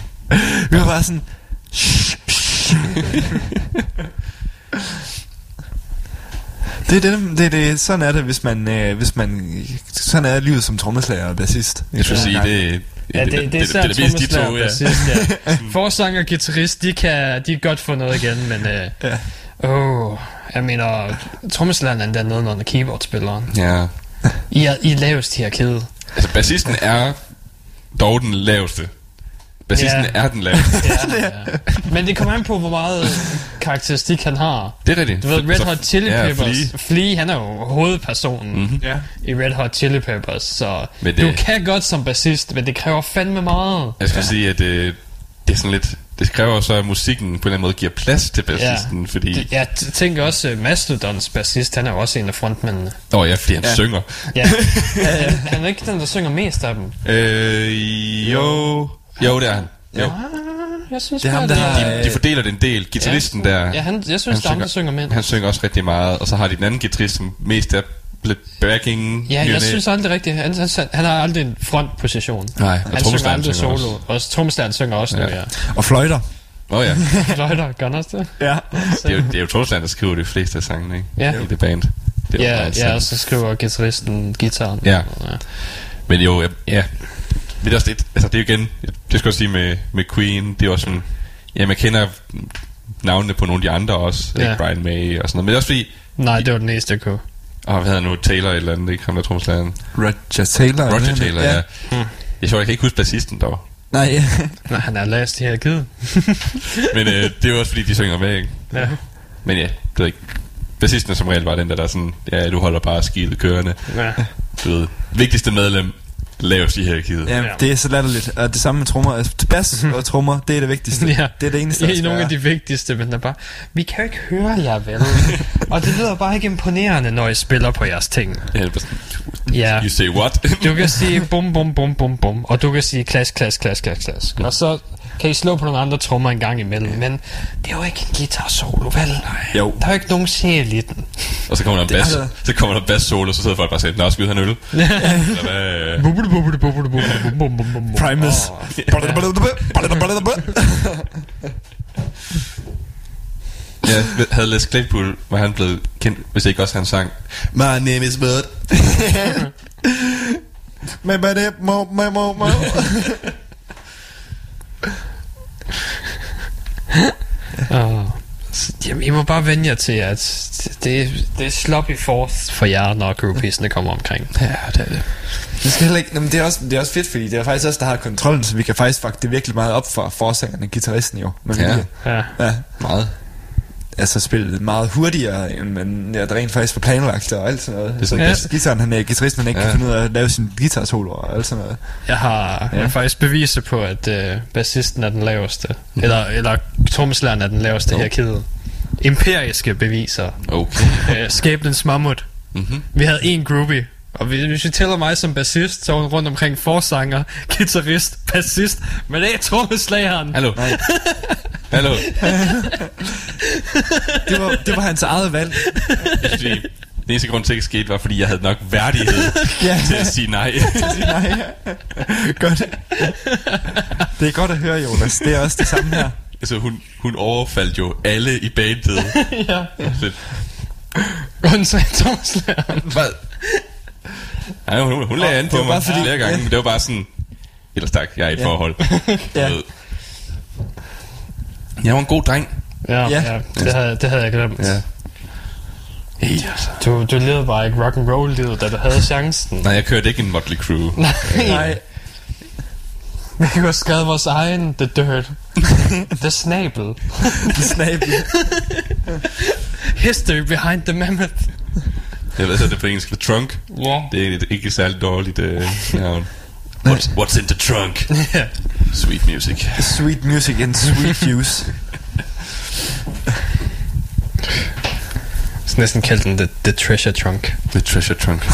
Vi var bare sådan... Det er det, det, det, sådan er det, hvis man, øh, hvis man, sådan er livet som trommeslager og bassist. Jeg skulle sige, det, Ja, det, det, det, det er især det, det, er mest de to, ja. bassist, ja. Forsanger og guitarist, de kan, Øh, Ja. Åh, jeg mener, trommeslageren er endda noget under keyboardspilleren. ja. I er, I er lavest hierarkiet. Altså, bassisten er dog den laveste. Bassisten Ja. er den laveste. Ja, ja. Men det kommer an på, hvor meget karakteristik han har. Det er rigtigt. Du ved, Red Så- Hot Chili ja, Peppers, Flea. Flea, han er jo hovedpersonen Mhm. Ja. i Red Hot Chili Peppers, så Men du det- kan godt som bassist, men det kræver fandme meget. Jeg skal ja. sige, at det, det er sådan lidt... Det kræver så, at musikken på en eller anden måde giver plads til bassisten, ja. fordi... Det- Jeg tænker også, uh, Mastodons bassist, han er jo også en af frontmændene. Åh oh, ja, fordi han ja. Ja. synger. Ja. ja. Han er ikke den, der synger mest af dem. Øh, jo... Jo, det er han. Jo. Ah, jeg synes Det er ham, bare, der har- De, de fordeler det en del. Gitarristen der... Ja, han, jeg synes, det er ham, der synger med. Han synger også rigtig meget, og så har de den anden guitarist, som mest er lidt backing. Ja, jeg synes aldrig rigtigt. Han, han, han har aldrig en frontposition. Nej, og Han synger aldrig synger solo. Og trommeslageren synger også nu, Ja. ja. Og fløjter. Åh oh, ja, Fløjter, gør han også det? Ja. det er jo, det er jo trommeslageren, der skriver de fleste af sangene, ikke? Ja. I det band. Det er Ja, meget ja, og så skriver guitaristen guitaren. Ja. Men jo, ja, ja. Men det er også lidt, altså det er jo igen, det skal jeg også sige med, med Queen, det er også sådan, ja, man kender navnene på nogle af de andre også, Ja. ikke Brian May og sådan noget, men det er også fordi, Nej, det var den eneste, jeg kunne. Åh, hvad hedder nu, Taylor et eller andet, ikke ham der trommeslageren? Roger Taylor. er Roger Taylor, ja. ja. Jeg tror, jeg kan ikke huske bassisten dog. Nej, Nej, han er last her givet. Men øh, det er jo også fordi, de synger med, ikke? Ja. Men ja, det ved ikke. Bassisten er som regel bare den der, der er sådan, ja, du holder bare skibet kørende. ja. Du ved, vigtigste medlem, lavest i hierarkiet. ja, Ja. det er så latterligt. Og det samme med trommer. Altså, bass og trommer, det er det vigtigste. Ja. Det er det eneste, der I skal nogle af de vigtigste, men der er bare, vi kan jo ikke høre jer vel. og det lyder bare ikke imponerende, når I spiller på jeres ting. Ja, det er Ja. You say what? Du kan sige bum, bum, bum, bum, bum, og du kan sige klask, klask, klask, klask, klask. Og så kan I slå på nogle andre trommer en gang imellem, men det er jo ikke en guitar solo, vel? Nej. Jo. Der er jo ikke nogen sjæl i den. og så kommer der en bass, altså- så kommer der bass solo, så sidder folk bare og siger, nå, have en øl? Primus. Ja, havde Les Claypool, var han blevet kendt, hvis ikke også han sang, My name is Bud. Men hvad det? Må, må, må, må. Så, Jamen, I må bare vende jer til, at det, det er sloppy forth for jer, når groupiesne kommer omkring. Ja, det er det. Det, skal heller ikke, Nå, men det, er også, det er også fedt, fordi det er faktisk os, der har kontrollen, så vi kan faktisk fuck det virkelig meget op for forsangerne og guitaristen jo. Med Ja. Ja. ja. Meget. Altså spille meget hurtigere, end man ja, rent faktisk var planlagt og alt sådan noget. Det er sådan Ja. bedst. Gitaren, han er guitaristen, han ikke Ja. ja. kan finde ud af at lave sin guitar solo og alt sådan noget. Jeg har, ja. faktisk beviser på, at øh, bassisten er den laveste. Mhm. Eller, eller trommeslageren er den laveste Jo. her kæde. Empiriske beviser. Okay. Øh, skæbnens mammut. Mhm. Vi havde en groupie. Og hvis, hvis vi tæller mig som bassist, så var hun rundt omkring forsanger, guitarist, bassist, men det er trommeslageren. Hallo. Hallo. Det var, det var hans eget valg. Den eneste grund til, at det skete, var, fordi jeg havde nok værdighed Ja. til at sige nej. Nej. Godt. Det er godt at høre, Jonas. Det er også det samme her. altså, hun, hun overfaldt jo alle i bandet. ja. Lidt. Undtagen trommeslageren. Hvad? Nej, hun, hun lagde an på mig bare fordi- flere gange, ja. men det var bare sådan... Ellers tak, jeg er i et Ja. forhold. Ja. Jeg var en god dreng. Ja, Ja. ja. ja det, havde, det havde jeg glemt. Ja. Hey, altså. Du, du levede bare ikke rock and roll livet, da du havde chancen. Nej, jeg kørte ikke en Motley Crue. Nej. Vi kunne have skrevet vores egen The Dirt. the Snabel. Snabel. History behind the mammoth. Jeg ved så, det er på engelsk. The Trunk. Ja. Det er et ikke særlig dårligt øh, navn. What's, what's in the trunk? Sweet music. Sweet music and sweet juice. Så næsten kaldte den the, the Treasure Trunk. The treasure trunk.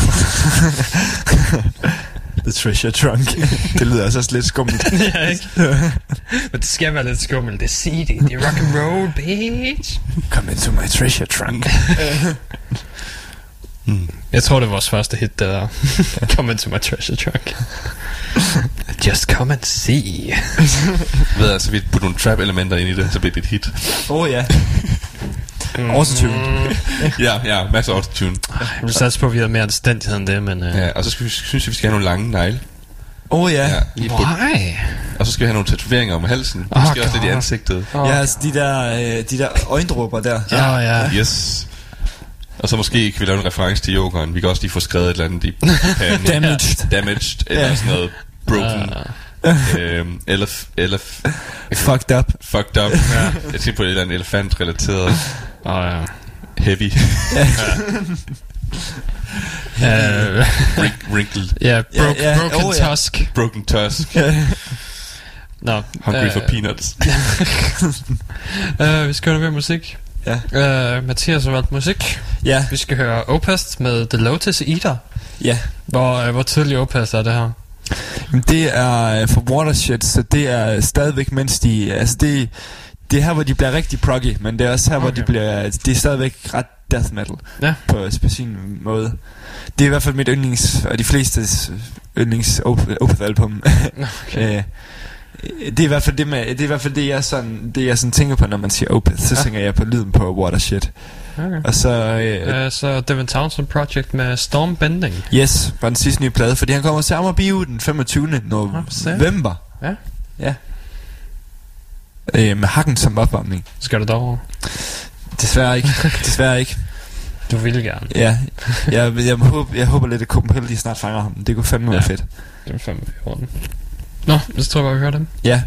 The treasure trunk. det lyder altså også lidt skummelt. ja, ikke? Men det skal være lidt skummelt. Det er seedy. Det er rock and roll, bitch. Come into my treasure trunk. Jeg tror, det er vores første hit, der. come into my treasure trunk. Just come and see. ved altså, vi putter nogle trap-elementer ind i det, så bliver det et hit. Åh oh, ja. Autotune. ja, ja, masser af autotune. Jeg vil satse på, at vi har mere anstændighed end det, men... Uh, Ja, og så skal vi, synes jeg, vi skal have nogle lange negle. Åh oh, ja. Ja. Why? Og så skal vi have nogle tatoveringer om halsen. Oh, Måske også lidt i God. ansigtet. Oh. Ja, altså de der, øh, de der øjendråber der. Ja, oh, ja. Yes. Og så måske kan vi lave en reference til yogeren. Vi kan også lige få skrevet et eller andet i panden. Damaged. Damaged, eller Ja. sådan noget broken. Uh, øhm, eller, eller Fucked up. fucked up. Ja. Jeg tænker på et eller andet elefant-relateret. oh, ja. Heavy. Uh, Wrink- wrinkled. ja, broke, Ja, ja. broken Oh, ja. tusk. Broken tusk. Nå, Hungry øh, for peanuts. øh, vi skal høre mere musik. Ja. Uh, Mathias har valgt musik. Ja, Vi skal høre Opast med The Lotus Eater. ja. Hvor, øh, hvor tidlig Opast er det her? Men det er øh, for Watershed, så det er stadigvæk, mens de... Altså det, det er her, hvor de bliver rigtig proggy, men det er også her, okay. hvor de bliver... Det er stadigvæk ret death metal. Ja. På, på sin måde. Det er i hvert fald mit yndlings... Og de flestes yndlings Op- Opeth-album. Okay. Øh, det er i hvert fald det, med, det, er i hvert fald det, jeg sådan, det, jeg sådan tænker på, når man siger Opeth. Så Ja. tænker jeg på lyden på Watershed. okay. Og så... Øh, Uh, så Devin Townsend Project med Storm Bending. Yes, var den sidste nye plade, fordi han kommer til Amager den 25. se. november. Ja. Ja. Øh, med hakken som opvarmning. Skal du derover? Desværre ikke. Desværre ikke. Du vil gerne. Ja. Jeg, jeg, jeg, håber, jeg håber lidt, at Copenhagen snart fanger ham. Det kunne fandme være Ja. fedt. Det er fandme i orden. Nå, så tror jeg bare, vi hører dem. Ja.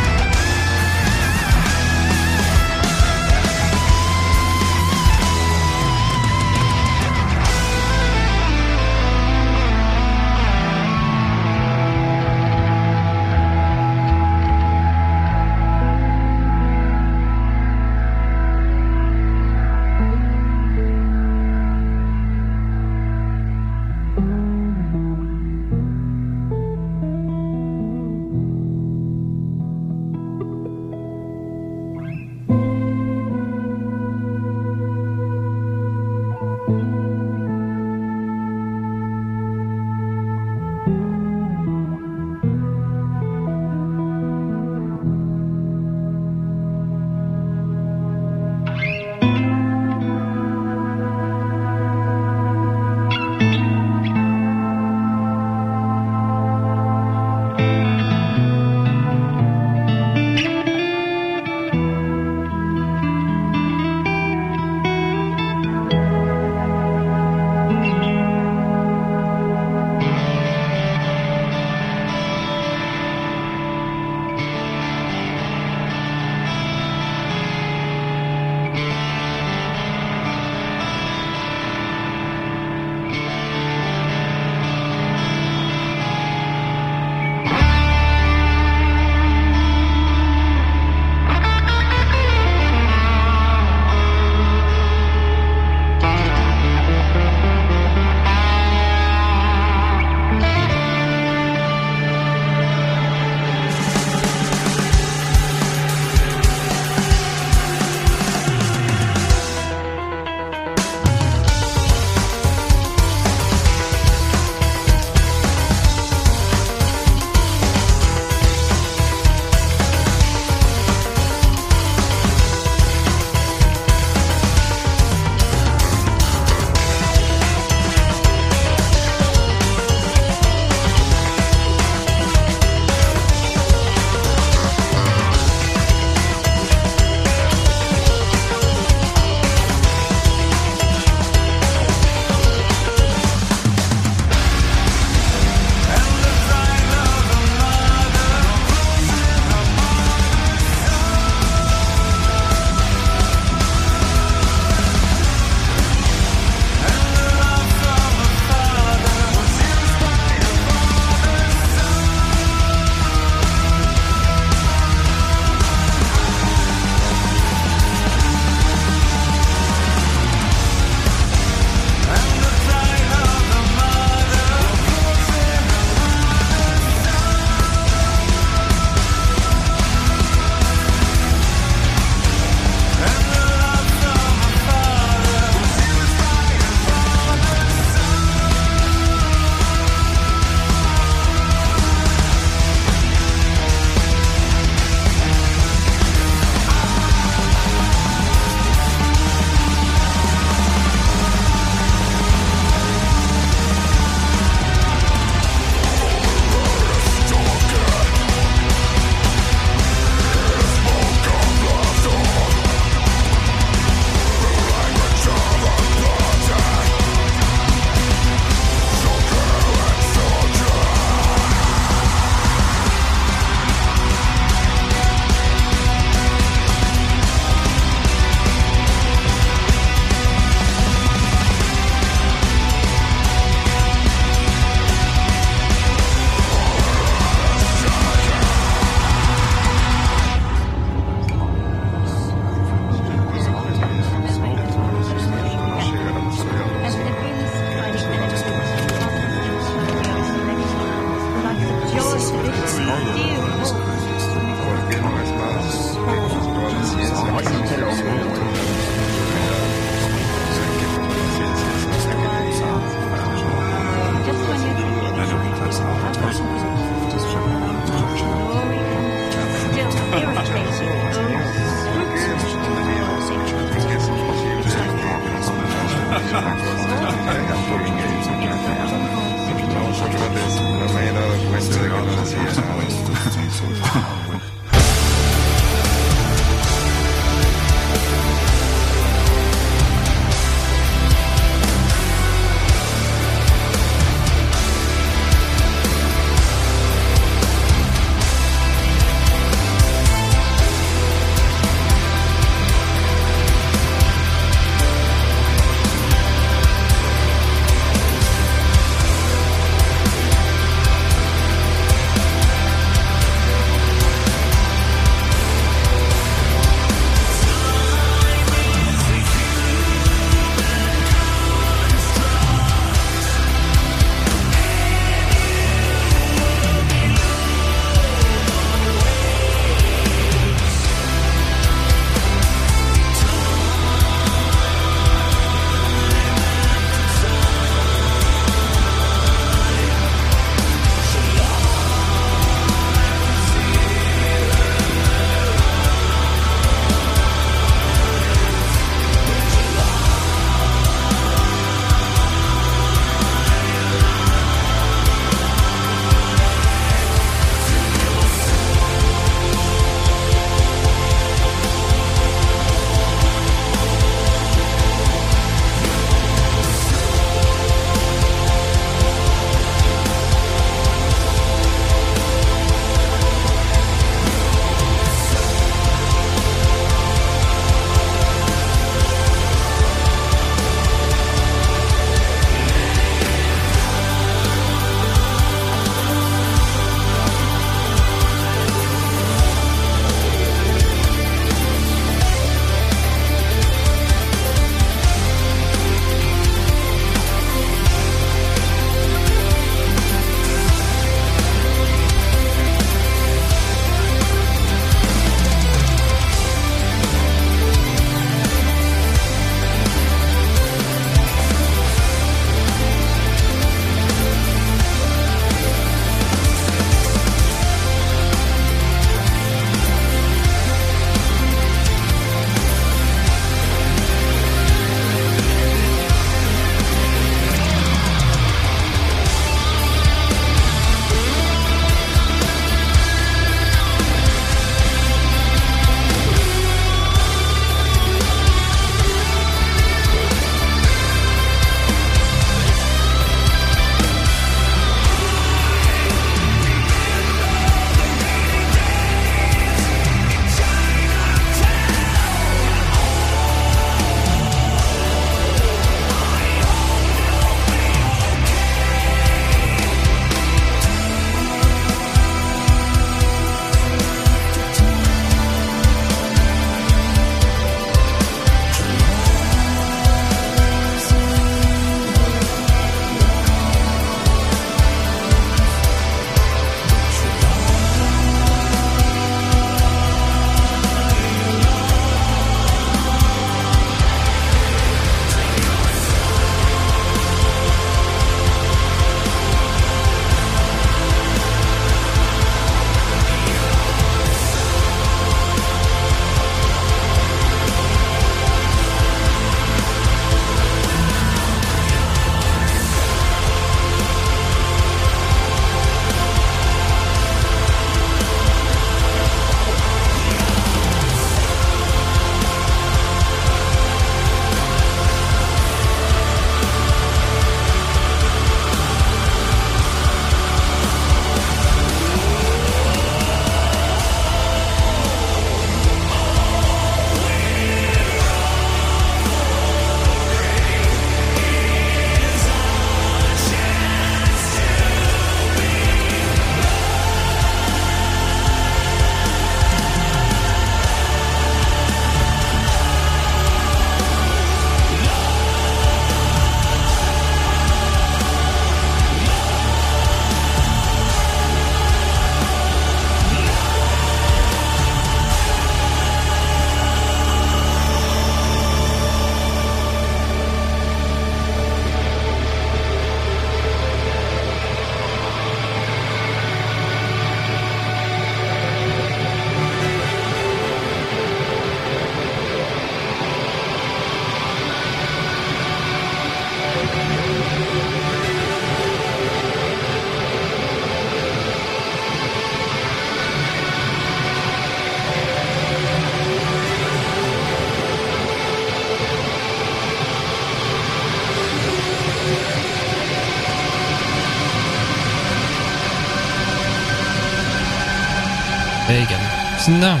Der.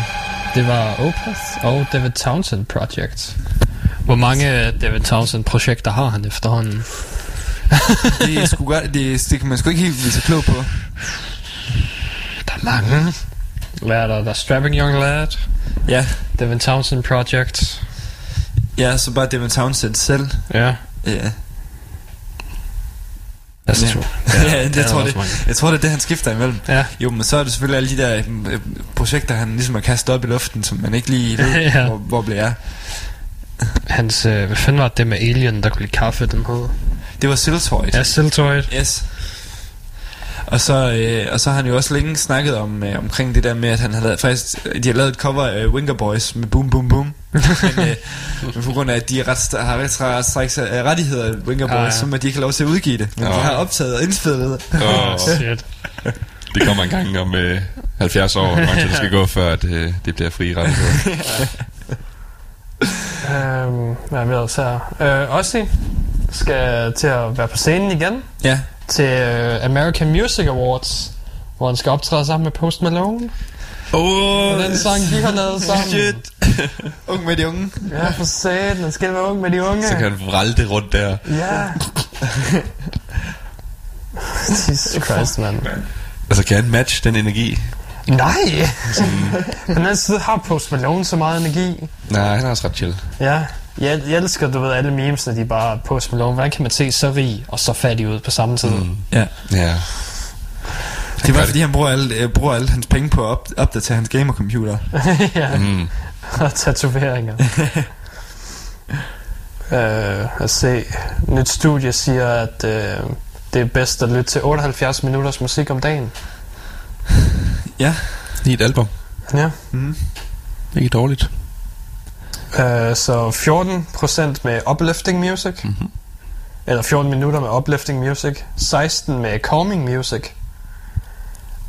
Det var Opeth og David Townsend Project. Hvor mange David Townsend projekter har han efterhånden? Det, er sgu godt, det, det kan man sgu ikke helt blive så klog på. Der er mange. Hvad er der? Der er Strapping Young Lad, Ja, David Townsend Project. ja så bare David Townsend selv. Ja. Ja, That's Ja. true. ja, det, der jeg, tror, det, jeg tror, det er det, han skifter imellem. Ja. Jo, men så er det selvfølgelig alle de der øh, projekter, han ligesom har kastet op i luften, som man ikke lige ved, Ja. hvor, hvor bliver af. Hans, øh, hvad fanden var det med Alien, der kunne lide kaffe, den hed? Det var Siltoid. Ja, Siltoid. Yes. Og så, øh, og så har han jo også længe snakket om øh, omkring det der med, at han har lavet, faktisk, de har lavet et cover af Winger Boys med Boom Boom Boom. Men, øh, men på grund af, at de er ret, har ret, ret af rettigheder Winger Boys, Ah, ja. så må de ikke have lov til at udgive det. Men Nå. de har optaget og indspillet det. Åh, Shit. det kommer en gang om øh, 70 år, hvor det skal gå, før at, øh, det bliver fri rettigheder. Øhm, hvad er vi ellers her? Øh, Ozzy skal til at være på scenen igen Ja. til øh, American Music Awards, hvor han skal optræde sammen med Post Malone. Åh, Og den sang, de har lavet sammen. shit. Ung med de unge. Ja, for satan, han skal være ung med de unge. Så kan han vralte rundt der. Ja. Jesus Christ, mand. Altså, kan han matche den energi? Nej! Men den side har Post Malone så meget energi. Nej, han er også ret chill. Ja. Jeg, jeg elsker, du ved, alle memesene, de er bare Post Malone. Hvordan kan man se så rig og så fattig ud på samme tid? Mm. Ja. Ja. Det var fordi, han bruger alle, øh, bruger alle hans penge på at op, opdatere hans gamercomputer. ja. Mm. og tatoveringer. øh, os se. Nyt studie siger, at øh, det er bedst at lytte til 78 minutters musik om dagen. Ja. I et album. Ja. Mm. Ikke dårligt. Øh, så 14% med uplifting music. Mhm. Eller 14 minutter med uplifting music. 16 med calming music.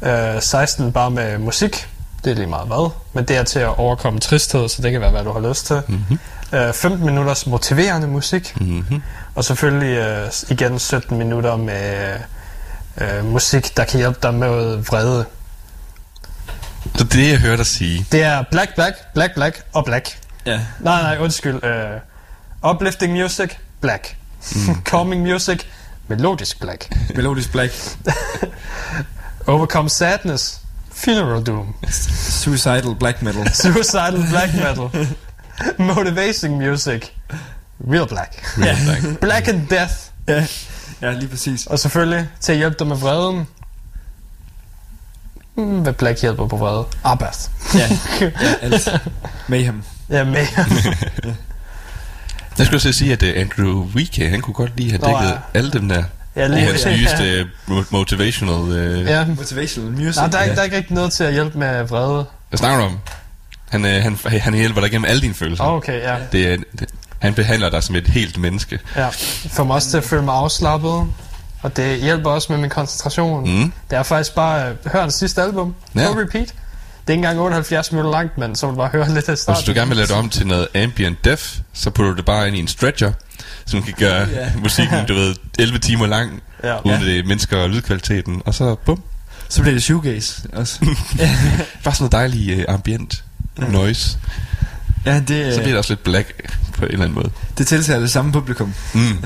Øh, 16 bare med musik. Det er lige meget hvad. Men det er til at overkomme tristhed, så det kan være, hvad du har lyst til. Mhm. Øh, 15 minutters motiverende musik. Mhm. Og selvfølgelig øh, igen 17 minutter med øh, musik, der kan hjælpe dig med vrede. Så det, jeg hørte dig sige, Det er black, black, black, black og black. Ja. Nej, nej, undskyld. Uh, uplifting music, black. Mm. Calming music, melodisk black. Melodisk Black. Overcome sadness, funeral doom. Suicidal Black Metal. Suicidal black metal. Motivation music, real black. Ja. Black and death. ja. ja, lige præcis. Og selvfølgelig til at hjælpe dig med vreden. Mm, hvad black hjælper på vrede? Abath. Ja, ja alt. Mayhem. Ja, med. jeg skulle også sige, at uh, Andrew Wike, han kunne godt lige have dækket ja. alle dem der. Ja, lige hans nyeste uh, motivational... Uh, Ja. Motivational music. Nej, der er, ja. ikke, der er ikke rigtig noget til at hjælpe med vrede. Hvad snakker du om? Han, uh, han, han hjælper dig gennem alle dine følelser. Okay, ja. Det er, det, han behandler dig som et helt menneske. ja. Får mig også til at føle mig afslappet. Og det hjælper også med min koncentration. Mm. Det er faktisk bare, uh, hør hans sidste album. Ja. Ja. repeat. Det er ikke engang 78 minutter langt, men så vil du bare høre lidt af starten. hvis du gerne vil lave det om til noget ambient def, så putter du det bare ind i en stretcher, som kan gøre Ja. musikken, du ved, 11 timer lang, Ja. uden det mindsker lydkvaliteten. Og så bum, Så bliver det shoegaze også. bare sådan noget dejligt uh, ambient noise. ja, det, Så bliver det også lidt black på en eller anden måde. det tiltaler det samme publikum. Mm.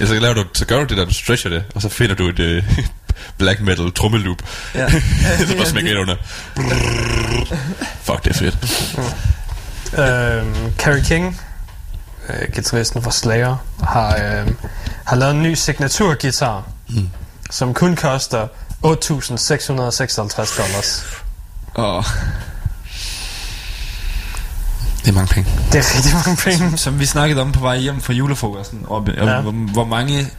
ja, så, laver du, så gør du det der, du stretcher det, og så finder du et uh, black metal trommeloop. Ja. så bare smækker det under. Fuck, det er fedt. Øhm, Carrie King, øh, guitaristen fra Slayer, har, øh, har lavet en ny signaturgitar, Mm. som kun koster 8.656 dollars. Og Det er mange penge. Det er rigtig mange penge. som vi snakkede om på vej hjem fra julefrokosten, og, og Ja. hvor, hvor mange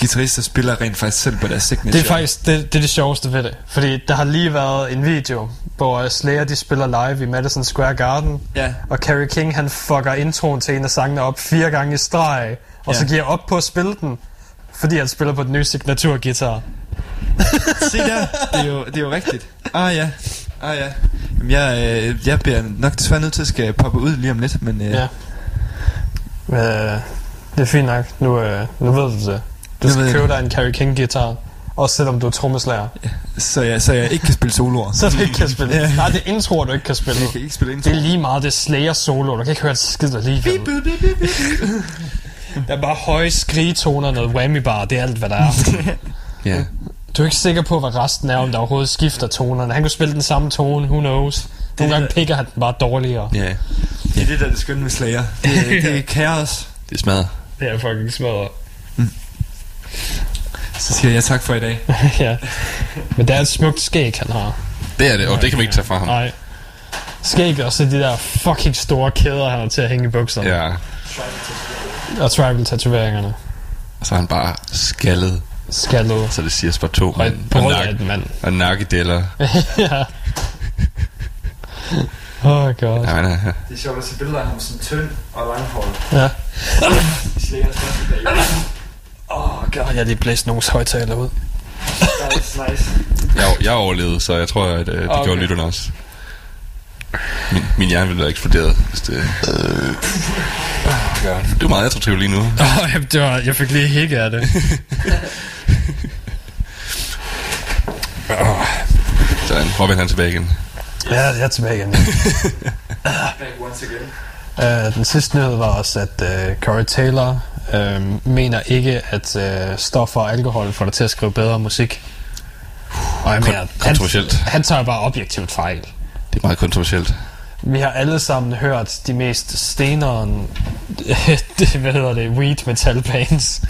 guitarister spiller rent faktisk selv på deres signature. Det er faktisk det, det, er det sjoveste ved det. Fordi der har lige været en video, hvor Slayer de spiller live i Madison Square Garden. Ja. Og Carrie King han fucker introen til en af sangene op fire gange i streg. Og Ja. så giver op på at spille den. Fordi han spiller på den nye signaturgitar. Se der, det er jo, det er jo rigtigt. Ah ja, ah ja. Jamen, jeg, øh, jeg bliver nok desværre nødt til at skal poppe ud lige om lidt, men øh, Ja. Øh, det er fint nok. Nu, øh, nu ved du det. Du Nu skal købe det. dig en Carrie King guitar. Også selvom du er trommeslager. Så jeg, så jeg ikke kan spille soloer. Så du ikke kan spille. Ja. Nej, det er introer, du ikke kan spille. Jeg kan ikke spille Det intro. er lige meget, det er Slayer solo. Du kan ikke høre et skid alligevel. Der er bare høje skrigetoner, noget whammy bar, det er alt, hvad der er. Ja. Du er ikke sikker på, hvad resten er, om der overhovedet skifter tonerne. Han kunne spille den samme tone, who knows. Nogle gange pikker han den bare dårligere. Ja. Det er det, der er det skønne med Slayer. Det, er- det er kaos. Det er smadret. Det er fucking smadret. Så siger jeg tak for i dag. ja. Men det er et smukt skæg, han har. Det er det, og det kan man ikke tage fra ham. Nej. Skæg og så de der fucking store kæder, han har til at hænge i bukserne. Ja. Og tribal tatoveringerne. Og så er han bare skaldet, Skaldet. så det siger spar to. Og et brød af en mand. Og nakkedeller. ja. Oh god. Ja, er, ja. Det er sjovt at se billeder af ham som tynd og langhåret. Ja. Første dag. Åh oh god, jeg har lige blæst nogens højtaler ud. Nice, nice. Jeg, jeg overlevede, så jeg tror, at øh, det Okay. gjorde lytterne også. Min, min hjerne ville være eksploderet, hvis det... Du er meget attraktiv lige nu. Åh, oh, det var, jeg fik lige hikke af det. Sådan, Robin han tilbage igen. Ja, jeg er tilbage igen. Back once again. Uh, den sidste nyhed var også, at uh, Corey Taylor uh, mener ikke, at uh, stoffer og alkohol får dig til at skrive bedre musik. Og jeg Kon- mener, han, kontroversielt. han tager bare objektivt fejl. Det er meget kontroversielt. Vi har alle sammen hørt de mest steneren, hvad hedder det, weed metal bands.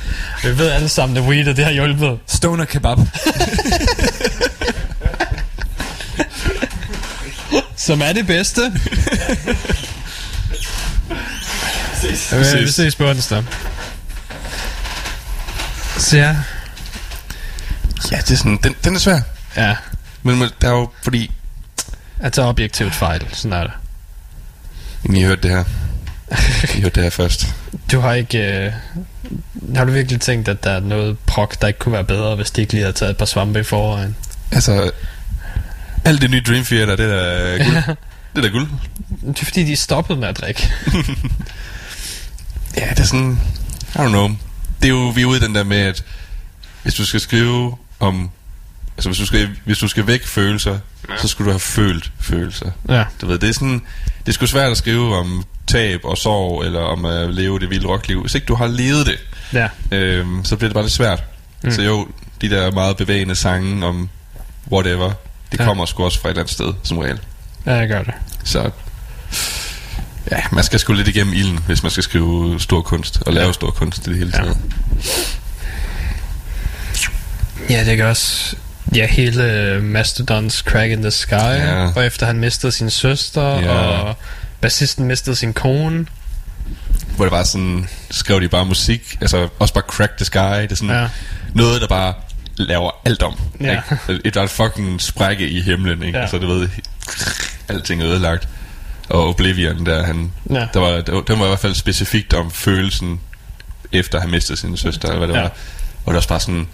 Vi ved alle sammen, at weed, og det har hjulpet. Stoner kebab. Som er det bedste. Ses. Vi ses, vi ses på onsdag. Så ja. Ja, det er sådan, den, den er svær. Ja, Men men der er jo, fordi... at tage objektivt fejl. Sådan er det. I har hørt det her. I hørte det her først. Du har ikke... Øh, har du virkelig tænkt, at der er noget prok, der ikke kunne være bedre, hvis de ikke lige havde taget et par svampe i forvejen? Altså, alt det nye Dream Theater, det er da guld. det er da guld. Det er fordi, de er stoppet med at drikke. Ja, det er sådan... I don't know. Det er jo, vi er ude i den der med, at hvis du skal skrive om... Altså, hvis du skal, hvis du skal væk følelser, ja. så skulle du have følt følelser. Ja. Du ved, det er sådan... Det er sgu svært at skrive om tab og sorg, eller om at leve det vilde rockliv. Hvis ikke du har levet det, Ja. øhm, så bliver det bare lidt svært. Mm. Så jo, de der meget bevægende sange om whatever, det Ja. ja. kommer sgu også fra et eller andet sted, som regel. Ja, jeg gør det. Så ja, man skal sgu lidt igennem ilden, hvis man skal skrive stor kunst, og lave Ja. stor kunst i det hele Ja. taget. Ja, det gør også... Ja, hele Mastodons Crack in the Sky, Ja. og efter han mistede sin søster, Ja. og bassisten mistede sin kone. Hvor det var sådan, skrev de bare musik, altså også bare Crack the Sky, det er sådan Ja. ja. noget, der bare laver alt om. Ja. Ikke? Et, der er fucking sprække i himlen, ikke? Ja. Altså, du ved, alting er ødelagt. Og Oblivion, der, han, Ja. der var, der, den var i hvert fald specifikt om følelsen, efter at have mistet sin søster, eller hvad det Ja. var. Og det var bare sådan,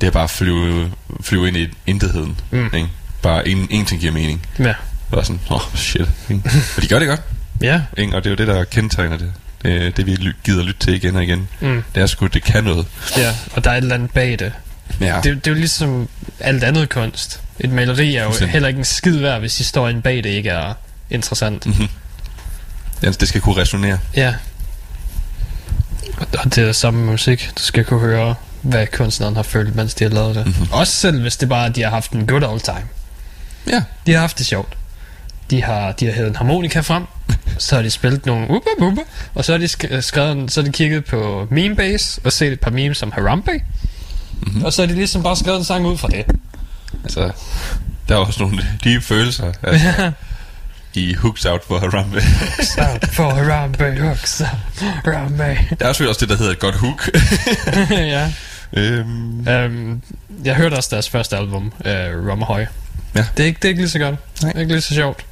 det er bare at flyve, flyve ind i intetheden. Mm. Ikke? Bare en, ingenting giver mening. Ja. Det var sådan, åh, oh, shit. Ikke? Og de gør det godt. Ja. Ikke? Og det er jo det, der kendetegner det. Det, det vi gider lytte til igen og igen. Mm. Det er sgu, det kan noget. Ja, og der er et eller andet bag det. Ja. Det, det er jo ligesom alt andet kunst. Et maleri er jo Fuldstændig. heller ikke en skid værd, hvis historien bag det ikke er interessant. Mm-hmm. Ja, det skal kunne resonere. Ja. Og det er det samme med musik. Du skal kunne høre, hvad kunstneren har følt, mens de har lavet det. Mm-hmm. Også selv hvis det bare er, at de har haft en good old time. Ja. De har haft det sjovt. De har, de har hævet en harmonika frem, så har de spillet nogle uba buba, og så har de sk- skrevet, så har de kigget på Memebase og set et par memes som Harambe. Mm-hmm. Og så har de ligesom bare skrevet en sang ud fra det. Altså, der er også nogle dybe følelser. Altså, I Hooks Out for Harambe. Så for Harambe, hooks up, Harambe. Der er selvfølgelig også det, der hedder et godt hook. ja. øhm, Um, jeg hørte også deres første album, uh, Rum Ahoy. Ja. Det er, ikke, det er ikke lige så godt. Nej. Det er ikke lige så sjovt.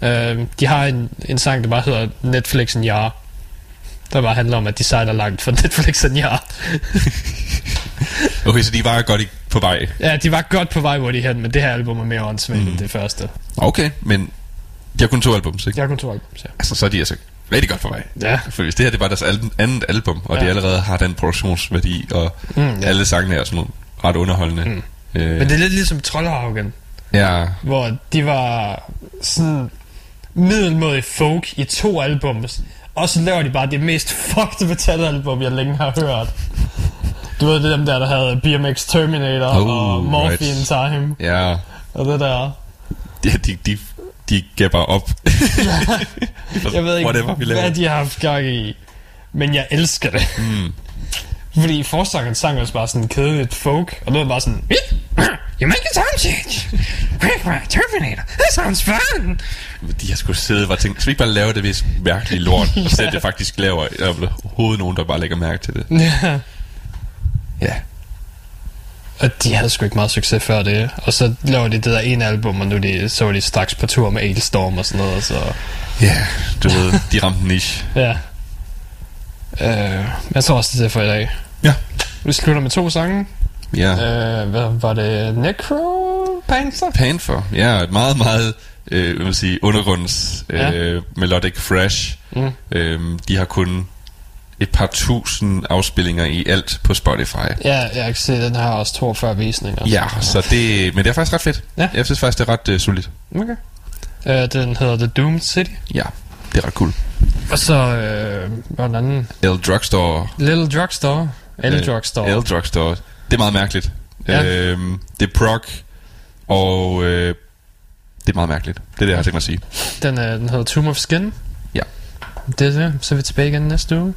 Uh, de har en, en sang, der bare hedder Netflix en jar. Der bare handler om, at de sejler langt for Netflix en jar. okay, så de var godt i, på vej. ja, de var godt på vej, hvor de hen, men det her album er mere åndssvagt mm. end det første. Okay, men de har kun to albums, ikke? Jeg har kun to album, ja. Altså, så er de altså rigtig godt på vej. Ja. For hvis det her det var deres al- andet album, og Ja. de allerede har den produktionsværdi, og Mm, ja. alle sangene er sådan ret underholdende. Mm. Øh, Men det er lidt ligesom Trollhaugen, ja, hvor de var sådan middelmådig folk i to albums. Og så laver de bare det mest fucked metalalbum, jeg længe har hørt. Du ved, det er dem der, der havde BMX Terminator Oh, og Morphine right. Time ja, og det der. de, de, de, de gav bare op. Jeg ved ikke, Whatever, vi laver. hvad de har haft gang i. Men jeg elsker det. Mm. Fordi forsangeren sang også bare sådan kedeligt folk, og det var bare sådan, You make a time change. Quick, right, Terminator. That sounds fun. De har sgu siddet og tænkt, skal vi ikke bare lave det vist mærkelige lort, og så det faktisk laver er overhovedet nogen, der bare lægger mærke til det. Ja. Ja. Og de havde sgu ikke meget succes før det. Og så laver de det der ene album, og nu er de, så var de straks på tur med Ailstorm og sådan noget. Så Ja, du ved, de ramte niche. ja. Øh, jeg tror også, det er for i dag. Ja. Vi slutter med to sange. Ja. Øh, hvad var det? Necro Panther? Panther, ja, et meget, meget, øh, man sige, undergrunds øh, Ja. melodic fresh. Mm. Øhm, de har kun et par tusind afspillinger i alt på Spotify. Ja, jeg kan se, den har også 42 visninger. Ja, så det, men det er faktisk ret fedt. Ja. Jeg synes faktisk, det er ret uh, solidt. Okay. Øh, den hedder The Doomed City. Ja, det er ret cool. Og så, øh, hvad den anden? L Drugstore. Little Drugstore. L Drugstore. L Drugstore. Det er meget mærkeligt. Ja. Øhm, det er prog, og øh, det er meget mærkeligt. Det er det, jeg har tænkt mig at sige. Den, øh, den hedder Tomb of Skin. Ja. Det er det. Så er vi tilbage igen næste uge.